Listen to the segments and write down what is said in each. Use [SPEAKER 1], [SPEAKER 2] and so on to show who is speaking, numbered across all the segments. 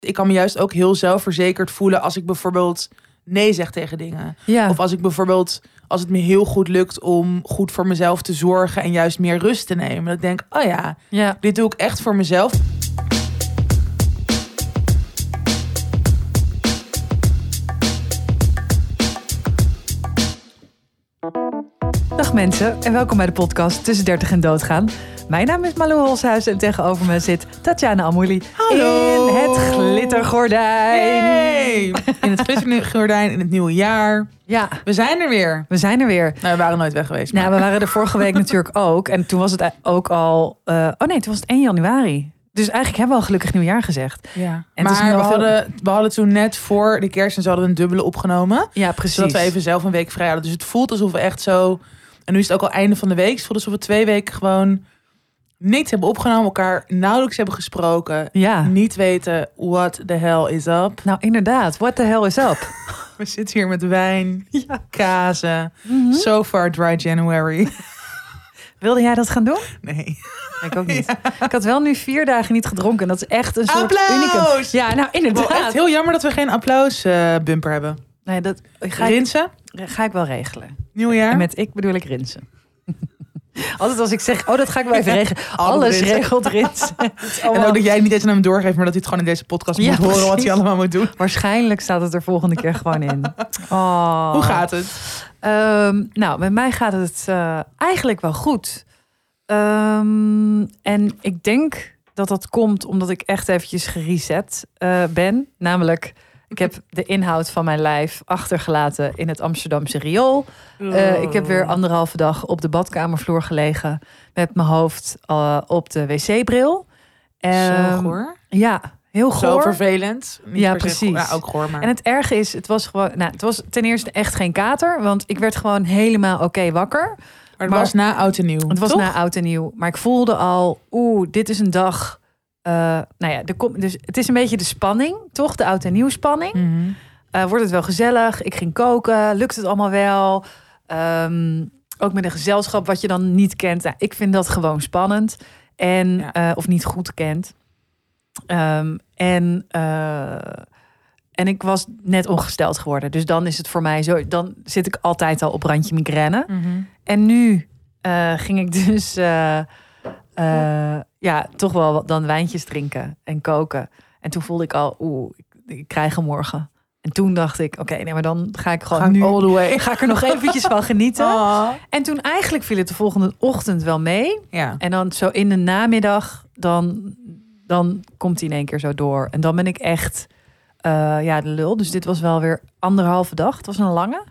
[SPEAKER 1] ik kan me juist ook heel zelfverzekerd voelen als ik bijvoorbeeld nee zeg tegen dingen.
[SPEAKER 2] Ja.
[SPEAKER 1] Of als ik bijvoorbeeld, als het me heel goed lukt om goed voor mezelf te zorgen en juist meer rust te nemen. Dat ik denk, oh ja,
[SPEAKER 2] ja.
[SPEAKER 1] dit doe ik echt voor mezelf.
[SPEAKER 2] Dag mensen en welkom bij de podcast Tussen 30 en Doodgaan. Mijn naam is Malou Holshuis en tegenover me zit Tatjana Amouli
[SPEAKER 1] Hallo.
[SPEAKER 2] in het glittergordijn.
[SPEAKER 1] Hey! In het glittergordijn, in het nieuwe jaar.
[SPEAKER 2] Ja,
[SPEAKER 1] We zijn er weer.
[SPEAKER 2] we zijn er weer.
[SPEAKER 1] Nou, we waren nooit weg geweest. Maar...
[SPEAKER 2] Nou, we waren er vorige week natuurlijk ook. En toen was het ook al... eh, oh nee, toen was het 1 januari. Dus eigenlijk hebben we al gelukkig nieuwjaar gezegd.
[SPEAKER 1] ja.
[SPEAKER 2] En
[SPEAKER 1] maar we
[SPEAKER 2] veel-
[SPEAKER 1] hadden, we hadden toen net voor de kerst en zo hadden we een dubbele opgenomen.
[SPEAKER 2] Ja, precies.
[SPEAKER 1] Zodat we even zelf een week vrij hadden. Dus het voelt alsof we echt zo... En nu is het ook al einde van de week. Het voelt alsof we twee weken gewoon niks hebben opgenomen. Elkaar nauwelijks hebben gesproken.
[SPEAKER 2] Ja.
[SPEAKER 1] Niet weten what the hell is up.
[SPEAKER 2] Nou, inderdaad. What the hell is up?
[SPEAKER 1] We zitten hier met wijn,
[SPEAKER 2] Ja.
[SPEAKER 1] kazen.
[SPEAKER 2] Mhm.
[SPEAKER 1] So far dry January.
[SPEAKER 2] Wilde jij dat gaan doen?
[SPEAKER 1] Nee.
[SPEAKER 2] Ik ook niet. Ik had wel nu vier dagen niet gedronken. Dat is echt een soort
[SPEAKER 1] Applaus!
[SPEAKER 2] unicum. Ja, nou inderdaad.
[SPEAKER 1] echt heel jammer dat we geen applaus eh, bumper hebben.
[SPEAKER 2] Nee, dat ga ik,
[SPEAKER 1] Rinsen,
[SPEAKER 2] ga ik wel regelen.
[SPEAKER 1] nieuwjaar.
[SPEAKER 2] En met ik bedoel ik rinsen. Altijd als ik zeg, oh, dat ga ik wel even regelen.
[SPEAKER 1] Alles
[SPEAKER 2] regelt is
[SPEAKER 1] En ook dat jij niet eens aan hem doorgeeft, maar dat hij het gewoon in deze podcast
[SPEAKER 2] Ja,
[SPEAKER 1] moet horen wat hij allemaal moet doen.
[SPEAKER 2] Waarschijnlijk staat het er volgende keer gewoon in. Oh.
[SPEAKER 1] Hoe gaat het?
[SPEAKER 2] Ehm, nou, met mij gaat het eh, eigenlijk wel goed. Ehm, en ik denk dat dat komt omdat ik echt eventjes gereset eh, ben. Namelijk, ik heb de inhoud van mijn lijf achtergelaten in het Amsterdamse riool. Eh, ik heb weer anderhalve dag op de badkamervloer gelegen met mijn hoofd eh, op de wc-bril.
[SPEAKER 1] Zo
[SPEAKER 2] Ehm,
[SPEAKER 1] goor.
[SPEAKER 2] Ja, heel
[SPEAKER 1] Zo
[SPEAKER 2] goor.
[SPEAKER 1] vervelend. Niet
[SPEAKER 2] Ja, precies.
[SPEAKER 1] goor. Ja, ook goor, maar...
[SPEAKER 2] En het erge is, het was gewoon, nou, het was ten eerste echt geen kater, want ik werd gewoon helemaal oké wakker.
[SPEAKER 1] maar het
[SPEAKER 2] maar-
[SPEAKER 1] was na oud en nieuw,
[SPEAKER 2] Het was
[SPEAKER 1] toch?
[SPEAKER 2] na oud en nieuw, maar ik voelde al, oeh, dit is een dag. Eh, nou ja, er komt, dus het is een beetje de spanning, toch? De oud en nieuw spanning.
[SPEAKER 1] Mhm.
[SPEAKER 2] Eh, wordt het wel gezellig? Ik ging koken, lukt het allemaal wel? Ehm, ook met een gezelschap wat je dan niet kent. Nou, ik vind dat gewoon spannend en
[SPEAKER 1] Ja.
[SPEAKER 2] eh, of niet goed kent. Ehm, en en ik was net ongesteld geworden, dus dan is het voor mij zo. Dan zit ik altijd al op randje migraine.
[SPEAKER 1] Mhm.
[SPEAKER 2] En nu ging ik dus eh, eh, ja, toch wel wat- dan wijntjes drinken en koken. En toen voelde ik al, oeh, ik, ik krijg hem morgen. En toen dacht ik, oké, nee, maar dan ga ik gewoon
[SPEAKER 1] Ga
[SPEAKER 2] nu
[SPEAKER 1] all the way.
[SPEAKER 2] ga ik er nog eventjes van genieten.
[SPEAKER 1] Oh.
[SPEAKER 2] En toen eigenlijk viel het de volgende ochtend wel mee.
[SPEAKER 1] Ja.
[SPEAKER 2] En dan zo in de namiddag, dan, dan komt hij in één keer zo door. En dan ben ik echt, eh, ja, de lul. Dus dit was wel weer anderhalve dag. Het was een lange.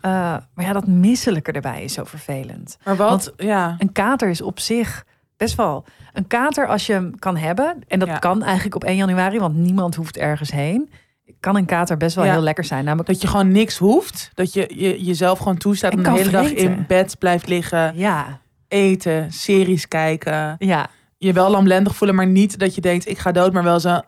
[SPEAKER 2] Eh, maar ja, dat misselijke erbij is zo vervelend.
[SPEAKER 1] Maar wat?
[SPEAKER 2] Want-
[SPEAKER 1] ja.
[SPEAKER 2] Een kater is op zich best wel... Een kater als je hem kan hebben... en dat
[SPEAKER 1] Ja.
[SPEAKER 2] kan eigenlijk op 1 januari... want niemand hoeft ergens heen... kan een kater best wel
[SPEAKER 1] Ja.
[SPEAKER 2] heel lekker zijn. Namelijk,
[SPEAKER 1] Dat je gewoon niks hoeft. Dat je, je jezelf gewoon toestaat
[SPEAKER 2] En
[SPEAKER 1] om de hele dag in bed blijft liggen.
[SPEAKER 2] ja,
[SPEAKER 1] Eten, series kijken.
[SPEAKER 2] ja,
[SPEAKER 1] Je wel lamlendig voelen, maar niet dat je denkt ik ga dood. Maar wel zo... eh,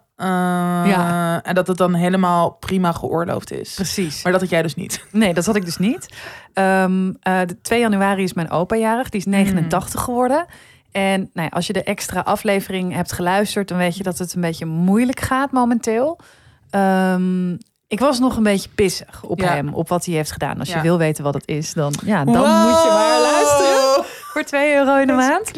[SPEAKER 2] Ja.
[SPEAKER 1] En dat het dan helemaal prima geoorloofd is.
[SPEAKER 2] precies.
[SPEAKER 1] Maar dat had jij dus niet.
[SPEAKER 2] Nee, dat had ik dus niet. Ehm, eh, de 2 januari is mijn opa jarig. Die is 89 geworden. En nou ja, als je de extra aflevering hebt geluisterd... dan weet je dat het een beetje moeilijk gaat momenteel. Ehm, ik was nog een beetje pissig op
[SPEAKER 1] Ja.
[SPEAKER 2] hem, op wat hij heeft gedaan. Als je wil weten wat het is, dan, ja, dan moet je maar luisteren. Voor 2 euro in de maand.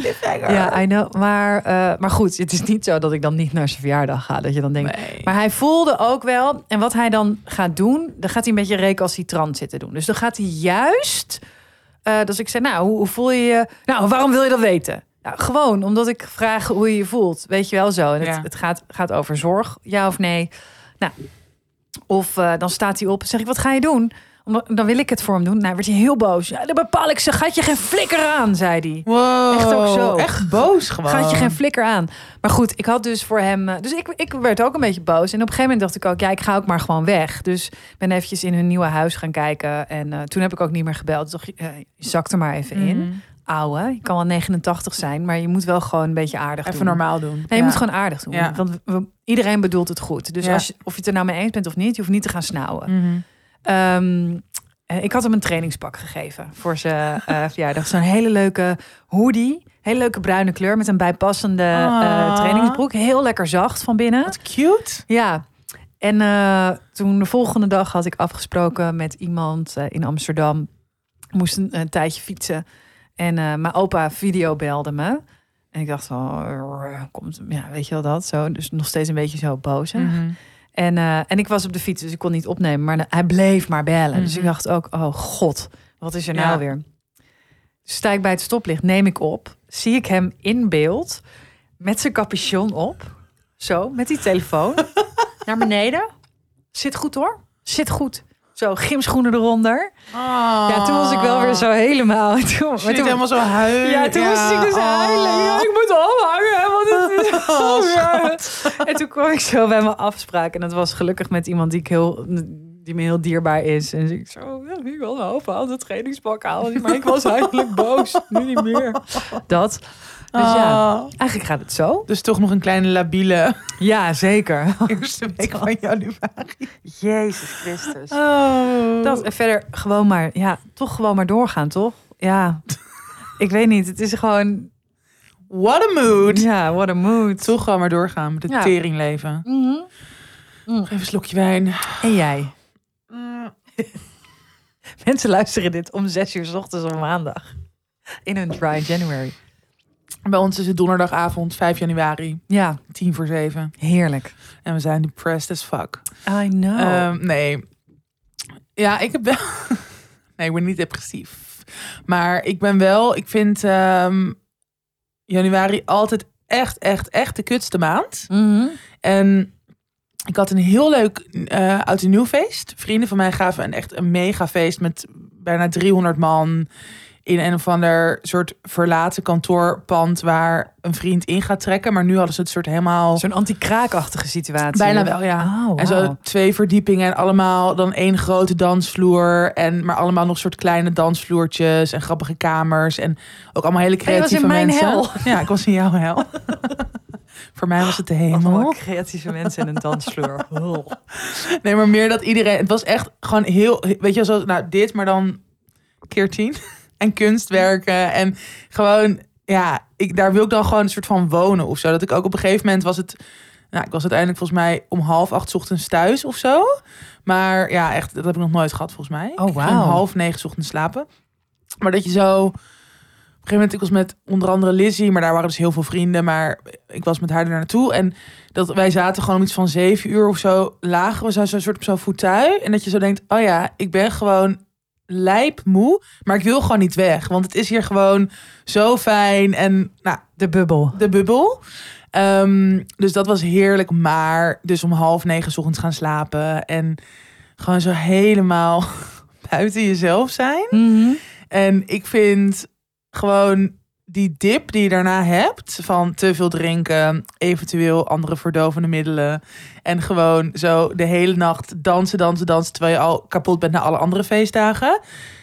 [SPEAKER 2] Ja, I know. Maar, eh, maar goed, het is niet zo dat ik dan niet naar zijn verjaardag ga. Dat je dan denkt,
[SPEAKER 1] Nee.
[SPEAKER 2] maar hij voelde ook wel, en wat hij dan gaat doen, dan gaat hij een beetje recalcitrant zitten doen. Dus dan gaat hij juist, eh dus ik zei, nou, hoe, hoe voel je je? Nou, waarom wil je dat weten? Gewoon omdat ik vraag hoe je je voelt, weet je wel zo. En het,
[SPEAKER 1] Ja.
[SPEAKER 2] het gaat, gaat over zorg, ja of nee. Nou, of eh, dan staat hij op, zeg ik, wat ga je doen? Dan wil ik het voor hem doen. Nou, werd hij heel boos. Ja, dan bepaal ik ze, gaat je geen flikker aan, zei hij.
[SPEAKER 1] Wow.
[SPEAKER 2] Echt ook zo.
[SPEAKER 1] Echt boos gewoon.
[SPEAKER 2] Gaat je geen flikker aan. Maar goed, ik had dus voor hem... eh, Dus ik, ik werd ook een beetje boos. En op een gegeven moment dacht ik ook... Ja, ik ga ook maar gewoon weg. Dus ben eventjes in hun nieuwe huis gaan kijken. En eh, toen heb ik ook niet meer gebeld. Dus dacht, je, je zakt er maar even in. Ouwe, je kan wel 89 zijn. Maar je moet wel gewoon een beetje aardig
[SPEAKER 1] Even
[SPEAKER 2] doen.
[SPEAKER 1] normaal doen.
[SPEAKER 2] Nee, je
[SPEAKER 1] Ja.
[SPEAKER 2] moet gewoon aardig doen.
[SPEAKER 1] Ja.
[SPEAKER 2] Want iedereen bedoelt het goed. Dus
[SPEAKER 1] Ja.
[SPEAKER 2] als je, of je het er nou mee eens bent of niet... je hoeft niet te gaan snauwen.
[SPEAKER 1] Mhm.
[SPEAKER 2] Ehm, eh, ik had hem een trainingspak gegeven voor zijn eh, verjaardag. Zo'n hele leuke hoodie. Hele leuke bruine kleur met een bijpassende eh, trainingsbroek. Heel lekker zacht van binnen.
[SPEAKER 1] Wat cute.
[SPEAKER 2] Ja. En toen de volgende dag had ik afgesproken met iemand in Amsterdam. Moest een, een tijdje fietsen. En eh, mijn opa videobelde me. En ik dacht, oh, komt, ja, weet je wel dat? Zo, dus nog steeds een beetje zo boos.
[SPEAKER 1] Mhm.
[SPEAKER 2] En, eh, en ik was op de fiets, dus ik kon niet opnemen. Maar hij bleef maar bellen. Dus ik
[SPEAKER 1] Mhm.
[SPEAKER 2] dacht ook, oh god, wat is er
[SPEAKER 1] Ja.
[SPEAKER 2] nou weer? Dus sta ik bij het stoplicht, neem ik op. Zie ik hem in beeld met zijn capuchon op. Zo, met die telefoon. naar beneden. Zit goed hoor. Zit goed. Zo, gymschoenen eronder. Ja, toen was ik wel weer zo helemaal... Toen, maar
[SPEAKER 1] toen helemaal zo huilen.
[SPEAKER 2] ja, toen moest ik dus
[SPEAKER 1] oh.
[SPEAKER 2] huilen. Ja, ik moet ophangen, want het is...
[SPEAKER 1] Oh,
[SPEAKER 2] Ja. En toen kwam ik zo bij mijn afspraak. En dat was gelukkig met iemand die, ik heel, die me heel dierbaar is. En dus ik zo, ja, ik wil mijn hoofd aan het trainingspak halen. Maar ik was eigenlijk boos. Nu niet meer. Dat. Dus ja,
[SPEAKER 1] Oh.
[SPEAKER 2] eigenlijk gaat het zo.
[SPEAKER 1] Dus toch nog een kleine labiele
[SPEAKER 2] Ja, zeker.
[SPEAKER 1] eerste week van januari.
[SPEAKER 2] Jezus Christus.
[SPEAKER 1] Oh.
[SPEAKER 2] Dat en verder gewoon maar, ja, toch gewoon maar doorgaan, toch? Ja. Ik weet niet, het is gewoon,
[SPEAKER 1] What a mood.
[SPEAKER 2] ja, what a mood.
[SPEAKER 1] Toch gewoon maar doorgaan met het
[SPEAKER 2] Ja.
[SPEAKER 1] teringleven.
[SPEAKER 2] Mhm.
[SPEAKER 1] Nog even een slokje wijn.
[SPEAKER 2] En jij?
[SPEAKER 1] Mm.
[SPEAKER 2] Mensen luisteren dit om zes uur 's ochtends op maandag. In een dry January.
[SPEAKER 1] Bij ons is het donderdagavond 5 januari,
[SPEAKER 2] Ja,
[SPEAKER 1] 10 voor 7.
[SPEAKER 2] heerlijk.
[SPEAKER 1] En we zijn depressed as fuck.
[SPEAKER 2] I know.
[SPEAKER 1] Ehm, nee. Ja, ik heb wel... nee, ik ben niet depressief. Maar ik ben wel... Ik vind ehm, januari altijd echt, echt, echt de kutste maand.
[SPEAKER 2] Mhm.
[SPEAKER 1] En ik had een heel leuk eh oud en nieuw feest. Vrienden van mij gaven een echt een mega feest met bijna 300 man in een of ander soort verlaten kantoorpand waar een vriend in gaat trekken. Maar nu hadden ze het soort helemaal
[SPEAKER 2] Zo'n anti-kraakachtige situatie.
[SPEAKER 1] bijna wel, ja.
[SPEAKER 2] Oh,
[SPEAKER 1] En zo twee verdiepingen en allemaal dan één grote dansvloer. En maar allemaal nog soort kleine dansvloertjes en grappige kamers. En ook allemaal hele
[SPEAKER 2] je was in
[SPEAKER 1] creatieve
[SPEAKER 2] mijn
[SPEAKER 1] mensen.
[SPEAKER 2] hel.
[SPEAKER 1] Ja, ik was in jouw hel. Voor mij was het de hemel.
[SPEAKER 2] creatieve mensen in een dansvloer. Oh.
[SPEAKER 1] Nee, maar meer dat iedereen... Het was echt gewoon heel... Weet je, zo, nou dit, maar dan keer tien. En kunstwerken. En gewoon... Ja, ik, daar wil ik dan gewoon een soort van wonen of zo. Dat ik ook op een gegeven moment was het... Nou, ik was uiteindelijk volgens mij om half acht 's ochtends thuis of zo. Maar ja, echt, dat heb ik nog nooit gehad volgens mij.
[SPEAKER 2] Oh, wauw.
[SPEAKER 1] om half negen 's ochtends slapen. Maar dat je zo... Op een gegeven moment, ik was met onder andere Lizzie, maar daar waren dus heel veel vrienden. Maar ik was met haar er naartoe. En dat wij zaten gewoon om iets van zeven uur of zo, lagen we zo zo'n soort op zo'n fauteuil. En dat je zo denkt, oh ja, ik ben gewoon lijpmoe, maar ik wil gewoon niet weg. Want het is hier gewoon zo fijn. En nou,
[SPEAKER 2] De bubbel.
[SPEAKER 1] de bubbel. Ehm, dus dat was heerlijk. Maar dus om half negen 's ochtends gaan slapen. En gewoon zo helemaal buiten jezelf zijn.
[SPEAKER 2] Mhm.
[SPEAKER 1] En ik vind gewoon die dip die je daarna hebt van te veel drinken, eventueel andere verdovende middelen en gewoon zo de hele nacht dansen, dansen, dansen terwijl je al kapot bent na alle andere feestdagen.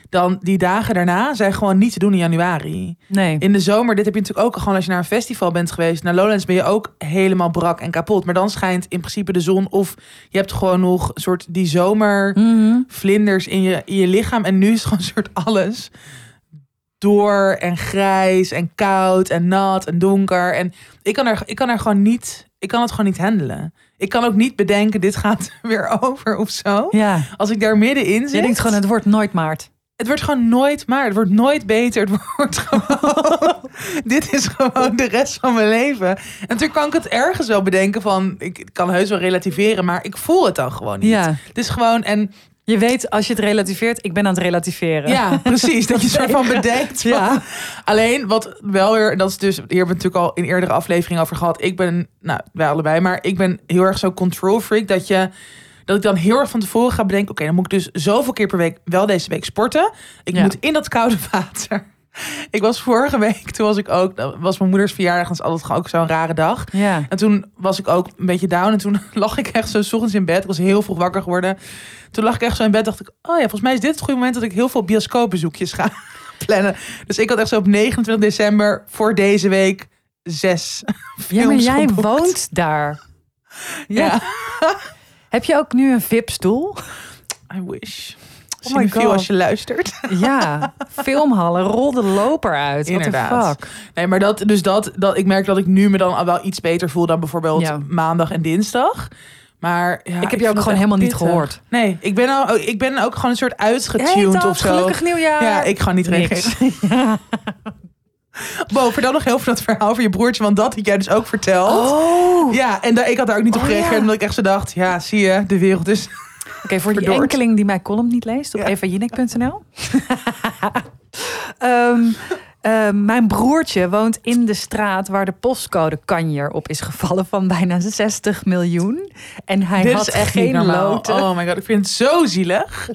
[SPEAKER 1] Dan die dagen daarna zijn gewoon niet te doen in januari.
[SPEAKER 2] Nee.
[SPEAKER 1] In de zomer, dit heb je natuurlijk ook gewoon als je naar een festival bent geweest. Naar Lowlands ben je ook helemaal brak en kapot. Maar dan schijnt in principe de zon of je hebt gewoon nog een soort die zomer
[SPEAKER 2] Mhm.
[SPEAKER 1] vlinders in je, in je lichaam. En nu is gewoon een soort alles door en grijs en koud en nat en donker. En ik kan er, ik kan er gewoon niet, ik kan het gewoon niet handelen. Ik kan ook niet bedenken, dit gaat weer over of zo.
[SPEAKER 2] Ja.
[SPEAKER 1] Als ik daar middenin zit.
[SPEAKER 2] Je denkt gewoon, het wordt nooit maart.
[SPEAKER 1] Het wordt gewoon nooit maar. Het wordt nooit beter. Het wordt gewoon... dit is gewoon de rest van mijn leven. En natuurlijk kan ik het ergens wel bedenken van... Ik kan heus wel relativeren, maar ik voel het dan gewoon niet.
[SPEAKER 2] Ja.
[SPEAKER 1] Het is gewoon... En
[SPEAKER 2] Je weet, als je het relativeert, ik ben aan het relativeren.
[SPEAKER 1] ja, precies. dat je soort van bedenkt. van-
[SPEAKER 2] Ja.
[SPEAKER 1] Alleen wat wel weer... Dat is dus... Hier hebben we natuurlijk al in eerdere afleveringen over gehad. Ik ben... Nou, wij allebei. Maar ik ben heel erg zo control freak. Dat je... Dat ik dan heel erg van tevoren ga bedenken... Oké, dan moet ik dus zoveel keer per week wel deze week sporten. Ik
[SPEAKER 2] Ja.
[SPEAKER 1] moet in dat koude water. Ik was vorige week, toen was ik ook... Was mijn moeders verjaardag. Dat is altijd gewoon ook zo'n rare dag.
[SPEAKER 2] Ja.
[SPEAKER 1] En toen was ik ook een beetje down. En toen lag ik echt zo 's ochtends in bed. Ik was heel vroeg wakker geworden. Toen lag ik echt zo in bed. Dacht ik, oh ja, volgens mij is dit het goede moment dat ik heel veel bioscoopbezoekjes ga plannen. Dus ik had echt zo op 29 december voor deze week zes
[SPEAKER 2] ja, maar jij
[SPEAKER 1] geboekt.
[SPEAKER 2] woont daar.
[SPEAKER 1] Ja.
[SPEAKER 2] Heb je ook nu een VIP-stoel?
[SPEAKER 1] I wish.
[SPEAKER 2] Oh my
[SPEAKER 1] Cinefiel
[SPEAKER 2] God.
[SPEAKER 1] als je luistert.
[SPEAKER 2] Ja, filmhallen, rol de loper uit. What the
[SPEAKER 1] Inderdaad.
[SPEAKER 2] fuck?
[SPEAKER 1] Nee, maar dat, dus dat, dat, ik merk dat ik nu me dan al wel iets beter voel dan bijvoorbeeld
[SPEAKER 2] Ja.
[SPEAKER 1] maandag en dinsdag. Maar ja,
[SPEAKER 2] ik heb je
[SPEAKER 1] vind
[SPEAKER 2] ook gewoon helemaal niet gehoord.
[SPEAKER 1] Nee, ik ben, al, ik ben ook gewoon een soort uitgetuned of zo.
[SPEAKER 2] gelukkig nieuwjaar.
[SPEAKER 1] Ja, ik ga niet reageren.
[SPEAKER 2] Ja.
[SPEAKER 1] Bo, vertel nog heel veel dat verhaal van je broertje, want dat had jij dus ook verteld.
[SPEAKER 2] Oh.
[SPEAKER 1] Ja, en daar, ik had daar ook niet op
[SPEAKER 2] Oh,
[SPEAKER 1] gereageerd,
[SPEAKER 2] ja.
[SPEAKER 1] omdat ik echt zo dacht, ja, zie je, de wereld is...
[SPEAKER 2] Oké, voor die
[SPEAKER 1] Verdoord.
[SPEAKER 2] enkeling die mijn column niet leest op
[SPEAKER 1] Ja.
[SPEAKER 2] evajinek.nl. Ehm, eh, mijn broertje woont in de straat waar de postcode kanjer op is gevallen van bijna 60 miljoen. En hij
[SPEAKER 1] Dit
[SPEAKER 2] had
[SPEAKER 1] is echt
[SPEAKER 2] geen loten
[SPEAKER 1] Oh my god, ik vind het zo zielig.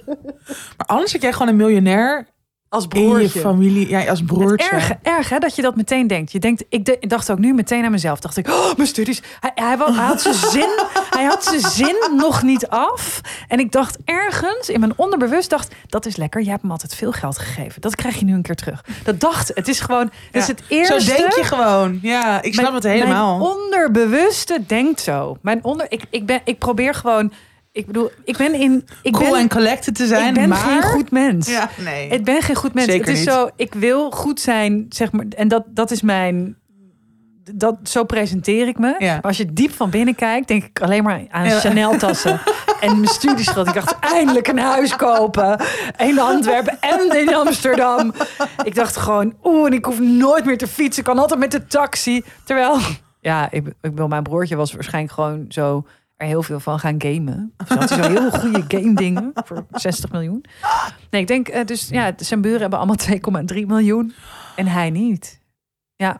[SPEAKER 1] maar anders heb jij gewoon een miljonair
[SPEAKER 2] als
[SPEAKER 1] in je
[SPEAKER 2] broertje.
[SPEAKER 1] familie, ja, als broertje.
[SPEAKER 2] Erg, erg hè, dat je dat meteen denkt. Je denkt, ik, de- dacht ook nu meteen aan mezelf. Dacht ik, oh, mijn studies. Hij, hij, had zijn zin, hij had zijn zin nog niet af. En ik dacht ergens in mijn onderbewust dacht, dat is lekker. Je hebt hem altijd veel geld gegeven. Dat krijg je nu een keer terug. Dat dacht, het is gewoon, het is het eerste.
[SPEAKER 1] Zo denk je gewoon. Ja, ik snap
[SPEAKER 2] Mijn-
[SPEAKER 1] het helemaal.
[SPEAKER 2] Mijn onderbewuste denkt zo. Mijn onder, ik, ik, ben, ik probeer gewoon, ik bedoel, ik ben in, ik
[SPEAKER 1] cool
[SPEAKER 2] ben,
[SPEAKER 1] en collected te zijn,
[SPEAKER 2] ik ben
[SPEAKER 1] maar...
[SPEAKER 2] geen goed mens.
[SPEAKER 1] Ja, nee.
[SPEAKER 2] Ik ben geen goed mens.
[SPEAKER 1] Zeker
[SPEAKER 2] het is
[SPEAKER 1] niet.
[SPEAKER 2] zo, ik wil goed zijn, zeg maar. En dat, dat is mijn. Dat, zo presenteer ik me.
[SPEAKER 1] Ja.
[SPEAKER 2] Maar als je diep van binnen kijkt, denk ik alleen maar aan
[SPEAKER 1] Ja.
[SPEAKER 2] Chanel-tassen. en mijn studieschuld. Ik dacht, eindelijk een huis kopen. In Antwerpen en in Amsterdam. Ik dacht gewoon, oeh, en ik hoef nooit meer te fietsen. Ik kan altijd met de taxi. Terwijl, ja, ik, ik wil mijn broertje was waarschijnlijk gewoon zo er heel veel van gaan gamen. Dus zo heel goede game dingen voor 60 miljoen. Nee, ik denk eh, dus, ja, zijn buren hebben allemaal 2,3 miljoen en hij niet.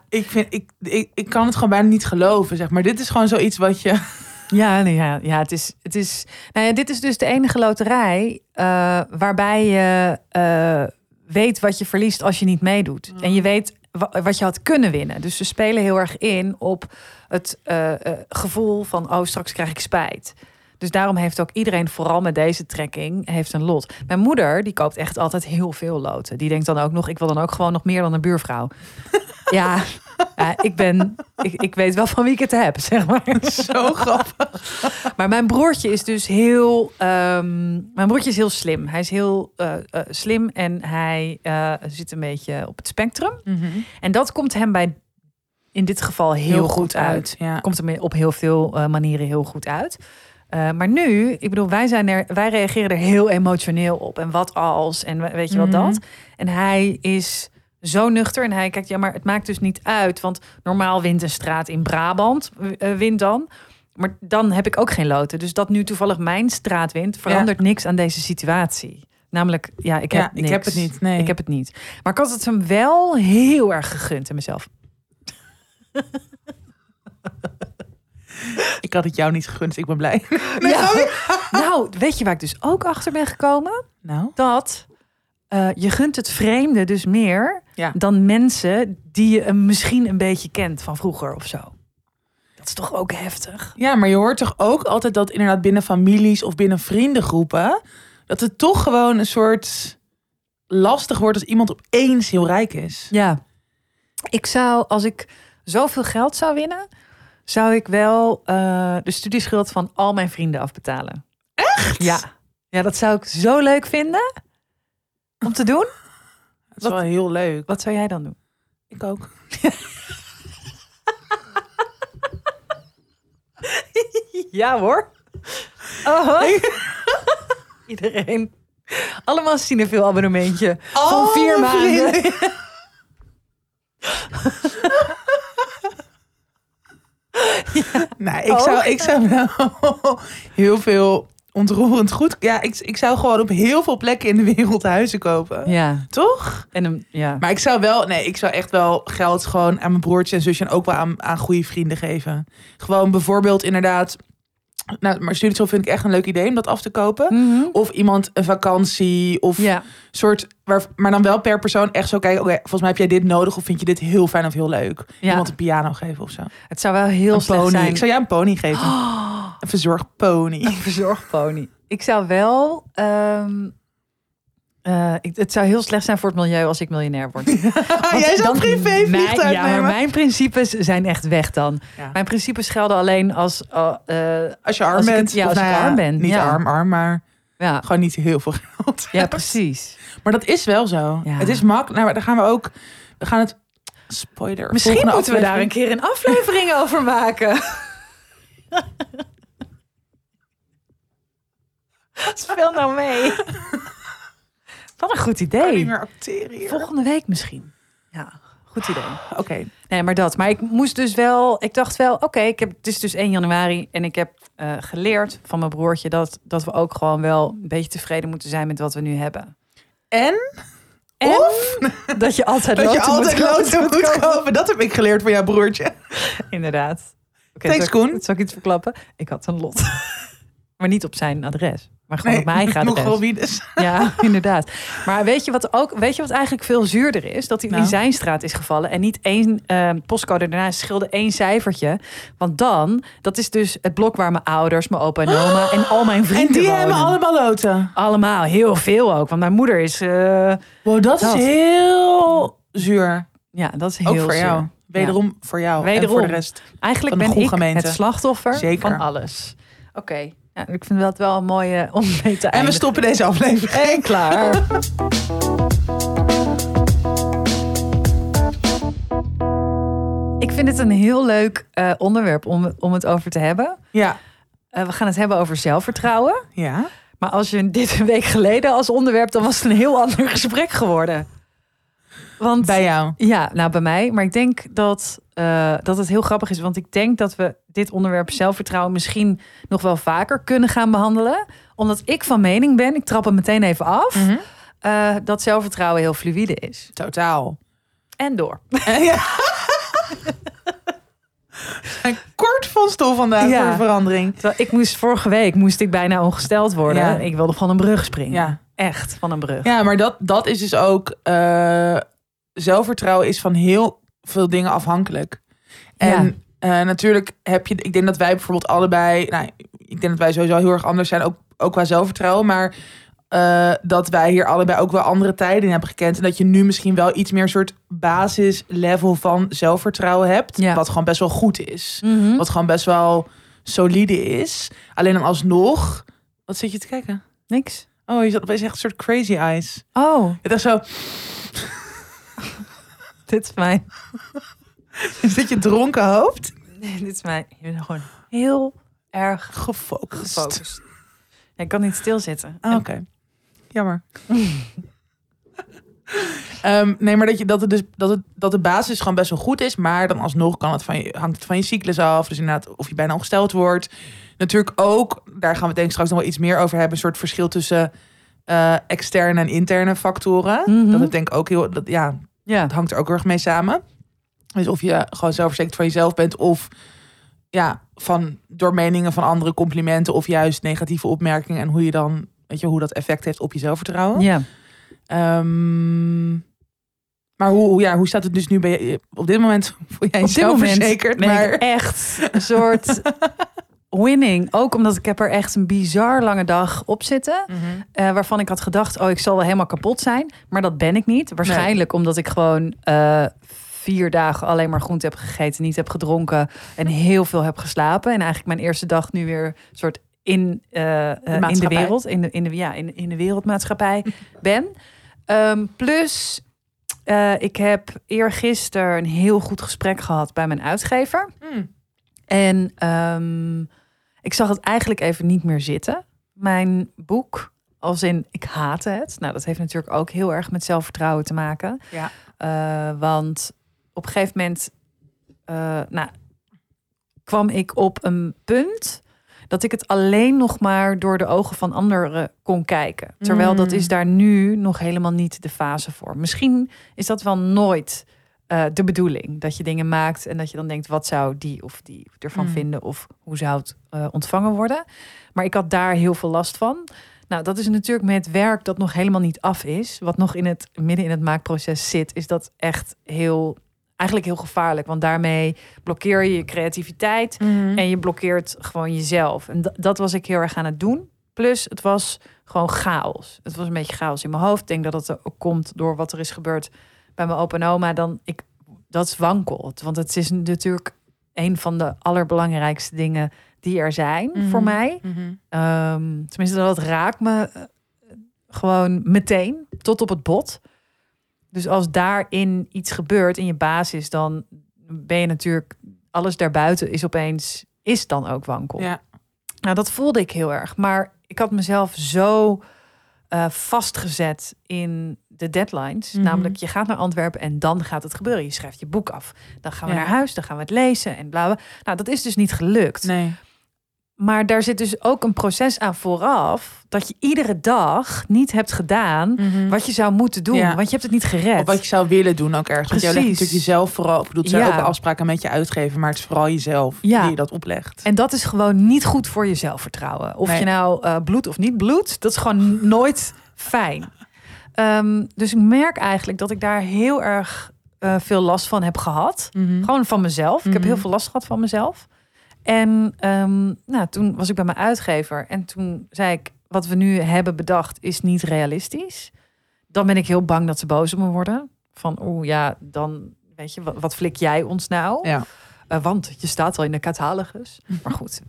[SPEAKER 1] Ik, vind, ik, ik, ik kan het gewoon bijna niet geloven, zeg maar. Dit is gewoon zoiets wat je...
[SPEAKER 2] Ja, nee, ja, ja het is, het is. Nou ja, dit is dus de enige loterij eh, waarbij je eh, weet wat je verliest als je niet meedoet. En je weet wa- wat je had kunnen winnen. Dus ze spelen heel erg in op het eh, eh, gevoel van: oh, straks krijg ik spijt. Dus daarom heeft ook iedereen, vooral met deze trekking, heeft een lot. Mijn moeder, die koopt echt altijd heel veel loten. Die denkt dan ook nog, ik wil dan ook gewoon nog meer dan een buurvrouw. ja, ik ben, ik, ik weet wel van wie ik het heb, zeg maar.
[SPEAKER 1] Zo grappig.
[SPEAKER 2] Maar mijn broertje is dus heel. ehm, mijn broertje is heel slim. Hij is heel eh, eh, slim en hij eh, zit een beetje op het spectrum. En dat komt hem bij in dit geval heel, goed, uit.
[SPEAKER 1] Ja.
[SPEAKER 2] Komt hem op heel veel manieren heel goed uit. Maar nu, ik bedoel, wij, zijn er, wij reageren er heel emotioneel op. En wat als? En we- weet je wat
[SPEAKER 1] Mhm.
[SPEAKER 2] dat? En hij is zo nuchter. En hij kijkt, ja, maar het maakt dus niet uit. Want normaal wint een straat in Brabant, eh, wint dan. Maar dan heb ik ook geen loten. Dus dat nu toevallig mijn straat wint, verandert niks aan deze situatie. Namelijk, ja, ik heb
[SPEAKER 1] Ja, ik heb het niet, nee.
[SPEAKER 2] Ik heb het niet. Maar ik had het hem wel heel erg gegund in mezelf.
[SPEAKER 1] Ik had het jou niet gegund, ik ben blij.
[SPEAKER 2] Ja. nou, weet je waar ik dus ook achter ben gekomen?
[SPEAKER 1] Nou,
[SPEAKER 2] Dat eh, je gunt het vreemde dus meer
[SPEAKER 1] Ja.
[SPEAKER 2] dan mensen die je misschien een beetje kent van vroeger of zo. Dat is toch ook heftig?
[SPEAKER 1] ja, maar je hoort toch ook altijd dat inderdaad binnen families of binnen vriendengroepen... dat het toch gewoon een soort lastig wordt als iemand opeens heel rijk is.
[SPEAKER 2] Ja. Ik zou, als ik zoveel geld zou winnen, zou ik wel eh, de studieschuld van al mijn vrienden afbetalen. Echt? Ja. Ja, dat zou ik zo leuk vinden om te doen.
[SPEAKER 1] Dat is wel heel leuk.
[SPEAKER 2] Wat zou jij dan doen?
[SPEAKER 1] Ik ook.
[SPEAKER 2] Ja hoor. Oh, Iedereen. Allemaal veel abonnementje. Van vier
[SPEAKER 1] Oh,
[SPEAKER 2] maanden.
[SPEAKER 1] Nee, ik
[SPEAKER 2] Ook?
[SPEAKER 1] zou, ik zou wel heel veel ontroerend goed. Ja, ik, ik zou gewoon op heel veel plekken in de wereld huizen kopen.
[SPEAKER 2] Ja.
[SPEAKER 1] Toch?
[SPEAKER 2] En een, ja.
[SPEAKER 1] Maar ik zou wel, nee, ik zou echt wel geld gewoon aan mijn broertje en zusje en ook wel aan, aan goede vrienden geven. Gewoon bijvoorbeeld inderdaad. Nou, maar studieschuld vind ik echt een leuk idee om dat af te kopen.
[SPEAKER 2] Mhm.
[SPEAKER 1] Of iemand een vakantie of
[SPEAKER 2] Ja.
[SPEAKER 1] soort, waar, maar dan wel per persoon echt zo kijken. Oké, volgens mij heb jij dit nodig of vind je dit heel fijn of heel leuk?
[SPEAKER 2] Ja.
[SPEAKER 1] Iemand een piano geven of zo.
[SPEAKER 2] Het zou wel heel
[SPEAKER 1] een
[SPEAKER 2] slecht
[SPEAKER 1] pony.
[SPEAKER 2] zijn.
[SPEAKER 1] Ik zou jou een pony geven.
[SPEAKER 2] Oh,
[SPEAKER 1] Een verzorgpony.
[SPEAKER 2] een verzorgpony. Ik zou wel. ehm, eh, ik, het zou heel slecht zijn voor het milieu als ik miljonair word. Want
[SPEAKER 1] jij zou
[SPEAKER 2] dan-
[SPEAKER 1] privé
[SPEAKER 2] mijn,
[SPEAKER 1] vliegtuig
[SPEAKER 2] Ja, maar mijn principes zijn echt weg dan.
[SPEAKER 1] Ja.
[SPEAKER 2] Mijn principes gelden alleen als. uh,
[SPEAKER 1] Als je arm
[SPEAKER 2] Als
[SPEAKER 1] bent.
[SPEAKER 2] het- ja,
[SPEAKER 1] of
[SPEAKER 2] als ik arm ben,
[SPEAKER 1] Niet arm, arm, maar
[SPEAKER 2] Ja,
[SPEAKER 1] gewoon niet heel veel geld
[SPEAKER 2] ja precies.
[SPEAKER 1] Maar dat is wel zo. Het is makkelijk. Nou, maar daar gaan we ook. We gaan het. Spoiler.
[SPEAKER 2] Misschien moeten we daar een keer een aflevering over maken. Speel nou mee. Wat een goed
[SPEAKER 1] Ik kan niet
[SPEAKER 2] idee.
[SPEAKER 1] meer acteren hier.
[SPEAKER 2] Volgende week misschien. Ja, goed idee.
[SPEAKER 1] Oké.
[SPEAKER 2] Nee, maar dat. Maar ik moest dus wel. Ik dacht wel, oké, ik heb het is dus 1 januari en ik heb eh, geleerd van mijn broertje dat, dat we ook gewoon wel een beetje tevreden moeten zijn met wat we nu hebben.
[SPEAKER 1] En
[SPEAKER 2] En
[SPEAKER 1] Of
[SPEAKER 2] dat je altijd
[SPEAKER 1] dat je altijd
[SPEAKER 2] moet
[SPEAKER 1] loten
[SPEAKER 2] kopen.
[SPEAKER 1] moet kopen. Dat heb ik geleerd van jouw broertje.
[SPEAKER 2] Inderdaad. Oké,
[SPEAKER 1] Thanks,
[SPEAKER 2] zal ik-
[SPEAKER 1] Koen.
[SPEAKER 2] Zal ik iets verklappen? Ik had een lot. maar niet op zijn adres. Maar gewoon
[SPEAKER 1] Nee,
[SPEAKER 2] op adres.
[SPEAKER 1] wel wie dus.
[SPEAKER 2] Ja, inderdaad. Maar weet je wat ook, weet je wat eigenlijk veel zuurder is? Dat hij
[SPEAKER 1] Nou.
[SPEAKER 2] in zijn straat is gevallen en niet één eh, postcode daarna scheelde één cijfertje. Want dan, dat is dus het blok waar mijn ouders, mijn opa en oma en al mijn vrienden
[SPEAKER 1] En die
[SPEAKER 2] wonen.
[SPEAKER 1] hebben allemaal loten.
[SPEAKER 2] Allemaal, heel veel ook. Want mijn moeder is, eh,
[SPEAKER 1] Wow, dat is heel zuur.
[SPEAKER 2] ja, dat is heel
[SPEAKER 1] Ook voor jou. Wederom voor jou. En
[SPEAKER 2] Wederom.
[SPEAKER 1] voor de rest.
[SPEAKER 2] Eigenlijk ben ik
[SPEAKER 1] gemeente.
[SPEAKER 2] het slachtoffer
[SPEAKER 1] Zeker.
[SPEAKER 2] van alles. Oké, ja, ik vind dat wel een mooie om mee te
[SPEAKER 1] En we
[SPEAKER 2] eindigen.
[SPEAKER 1] stoppen deze aflevering.
[SPEAKER 2] En klaar. Ik vind het een heel leuk eh, onderwerp om, om het over te hebben.
[SPEAKER 1] Ja.
[SPEAKER 2] Eh, we gaan het hebben over zelfvertrouwen.
[SPEAKER 1] Ja.
[SPEAKER 2] Maar als je dit een week geleden als onderwerp, dan was het een heel ander gesprek geworden. Want
[SPEAKER 1] Bij jou.
[SPEAKER 2] ja, nou bij mij. Maar ik denk dat, eh, dat het heel grappig is. Want ik denk dat we dit onderwerp zelfvertrouwen misschien nog wel vaker kunnen gaan behandelen. Omdat ik van mening ben, ik trap hem meteen even af,
[SPEAKER 1] Mhm.
[SPEAKER 2] eh, dat zelfvertrouwen heel fluïde is.
[SPEAKER 1] Totaal.
[SPEAKER 2] En door.
[SPEAKER 1] ja. En kort van stoel vandaag
[SPEAKER 2] Ja.
[SPEAKER 1] voor de verandering.
[SPEAKER 2] Terwijl ik moest vorige week moest ik bijna ongesteld worden.
[SPEAKER 1] Ja.
[SPEAKER 2] Ik wilde van een brug springen.
[SPEAKER 1] Ja.
[SPEAKER 2] Echt van een brug.
[SPEAKER 1] Ja, maar dat, dat is dus ook... eh, zelfvertrouwen is van heel veel dingen afhankelijk. En eh, natuurlijk heb je... Ik denk dat wij bijvoorbeeld allebei... Nou, ik denk dat wij sowieso heel erg anders zijn, ook, ook qua zelfvertrouwen. Maar eh, dat wij hier allebei ook wel andere tijden in hebben gekend. En dat je nu misschien wel iets meer een soort basislevel van zelfvertrouwen hebt.
[SPEAKER 2] Ja.
[SPEAKER 1] Wat gewoon best wel goed is.
[SPEAKER 2] Mhm.
[SPEAKER 1] Wat gewoon best wel solide is. Alleen dan alsnog... Wat zit je te kijken?
[SPEAKER 2] Niks.
[SPEAKER 1] Oh, je zat opeens echt een soort crazy eyes.
[SPEAKER 2] Oh,
[SPEAKER 1] Het is zo...
[SPEAKER 2] dit is mijn...
[SPEAKER 1] Is dit je dronken hoofd?
[SPEAKER 2] Nee, dit is mijn... Ik ben gewoon heel erg
[SPEAKER 1] Gefocust.
[SPEAKER 2] gefocust. Ja, ik kan niet stilzitten.
[SPEAKER 1] Ah, Oké. Jammer. Ehm, nee, maar dat, je, dat, het dus, dat, het, dat de basis gewoon best wel goed is. Maar dan alsnog kan het van je, hangt het van je cyclus af. Dus inderdaad, of je bijna ongesteld wordt. Natuurlijk ook, daar gaan we denk ik straks nog wel iets meer over hebben. Een soort verschil tussen eh, externe en interne factoren.
[SPEAKER 2] Mhm.
[SPEAKER 1] Dat het denk ik ook heel... Dat, ja,
[SPEAKER 2] Ja.
[SPEAKER 1] het hangt er ook heel erg mee samen. Dus of je gewoon zelfverzekerd van jezelf bent of ja, van door meningen van andere complimenten of juist negatieve opmerkingen en hoe je dan, weet je, hoe dat effect heeft op je zelfvertrouwen.
[SPEAKER 2] Ja.
[SPEAKER 1] Ehm, maar hoe, ja, hoe staat het dus nu bij je? Op dit moment voel jij
[SPEAKER 2] Op moment
[SPEAKER 1] zelfverzekerd, maar
[SPEAKER 2] echt een soort winning. Ook omdat ik heb er echt een bizar lange dag op zitten.
[SPEAKER 1] Mhm.
[SPEAKER 2] eh, waarvan ik had gedacht, oh, ik zal wel helemaal kapot zijn. Maar dat ben ik niet. Waarschijnlijk omdat ik gewoon eh, vier dagen alleen maar groente heb gegeten, niet heb gedronken en heel veel heb geslapen. En eigenlijk mijn eerste dag nu weer soort in, eh, eh, in de wereld, in de, in de, ja, in, in de wereldmaatschappij ben. Ehm, plus, ik heb eergisteren een heel goed gesprek gehad bij mijn uitgever.
[SPEAKER 1] Mm.
[SPEAKER 2] En ehm, ik zag het eigenlijk even niet meer zitten. Mijn boek, als in ik haatte het. Nou, dat heeft natuurlijk ook heel erg met zelfvertrouwen te maken.
[SPEAKER 1] Ja.
[SPEAKER 2] Eh, want op een gegeven moment eh, nou, kwam ik op een punt dat ik het alleen nog maar door de ogen van anderen kon kijken. Terwijl dat
[SPEAKER 1] Mm.
[SPEAKER 2] is daar nu nog helemaal niet de fase voor. Misschien is dat wel nooit eh, de bedoeling. Dat je dingen maakt en dat je dan denkt, wat zou die of die ervan
[SPEAKER 1] Mm.
[SPEAKER 2] vinden of hoe zou het eh, ontvangen worden. Maar ik had daar heel veel last van. Nou, dat is natuurlijk met werk dat nog helemaal niet af is. Wat nog in het midden in het maakproces zit, is dat echt heel, eigenlijk heel gevaarlijk. Want daarmee blokkeer je je creativiteit
[SPEAKER 1] Mhm.
[SPEAKER 2] en je blokkeert gewoon jezelf. En dat- dat was ik heel erg aan het doen. Plus, het was gewoon chaos. Het was een beetje chaos in mijn hoofd. Ik denk dat het ook komt door wat er is gebeurd bij mijn opa en oma. Dan ik, dat wankelt. Want het is natuurlijk een van de allerbelangrijkste dingen die er zijn
[SPEAKER 1] Mhm.
[SPEAKER 2] voor mij.
[SPEAKER 1] Mhm.
[SPEAKER 2] Ehm, tenminste, dat raakt me eh, gewoon meteen tot op het bot. Dus als daarin iets gebeurt in je basis, dan ben je natuurlijk alles daarbuiten is opeens is dan ook wankel.
[SPEAKER 1] Ja.
[SPEAKER 2] Nou, dat voelde ik heel erg. Maar ik had mezelf zo eh, vastgezet in de deadlines.
[SPEAKER 1] Mhm.
[SPEAKER 2] Namelijk, je gaat naar Antwerpen en dan gaat het gebeuren. Je schrijft je boek af. Dan gaan we
[SPEAKER 1] Ja.
[SPEAKER 2] naar huis, dan gaan we het lezen en bla bla. Nou, dat is dus niet gelukt.
[SPEAKER 1] Nee.
[SPEAKER 2] Maar daar zit dus ook een proces aan vooraf. Dat je iedere dag niet hebt gedaan wat je zou moeten doen.
[SPEAKER 1] Mhm. Ja.
[SPEAKER 2] Want je hebt het niet gered.
[SPEAKER 1] Of wat je zou willen doen ook ergens. Want jij legt
[SPEAKER 2] Precies.
[SPEAKER 1] natuurlijk jezelf vooral... Ik bedoel, het zijn
[SPEAKER 2] Ja.
[SPEAKER 1] ook afspraken met je uitgever... maar het is vooral jezelf
[SPEAKER 2] Ja.
[SPEAKER 1] die je dat oplegt.
[SPEAKER 2] En dat is gewoon niet goed voor je zelfvertrouwen. Of
[SPEAKER 1] Nee.
[SPEAKER 2] je nou eh, bloed of niet bloed, dat is gewoon nooit fijn. Ehm, dus ik merk eigenlijk dat ik daar heel erg eh, veel last van heb gehad.
[SPEAKER 1] Mhm.
[SPEAKER 2] Gewoon van mezelf. Ik heb
[SPEAKER 1] Mhm.
[SPEAKER 2] heel veel last gehad van mezelf. En ehm, nou, toen was ik bij mijn uitgever en toen zei ik: wat we nu hebben bedacht is niet realistisch. Dan ben ik heel bang dat ze boos op me worden. Van, oeh ja, dan weet je, wat, wat flik jij ons nou?
[SPEAKER 1] Ja.
[SPEAKER 2] Eh, want je staat al in de catalogus. Maar goed,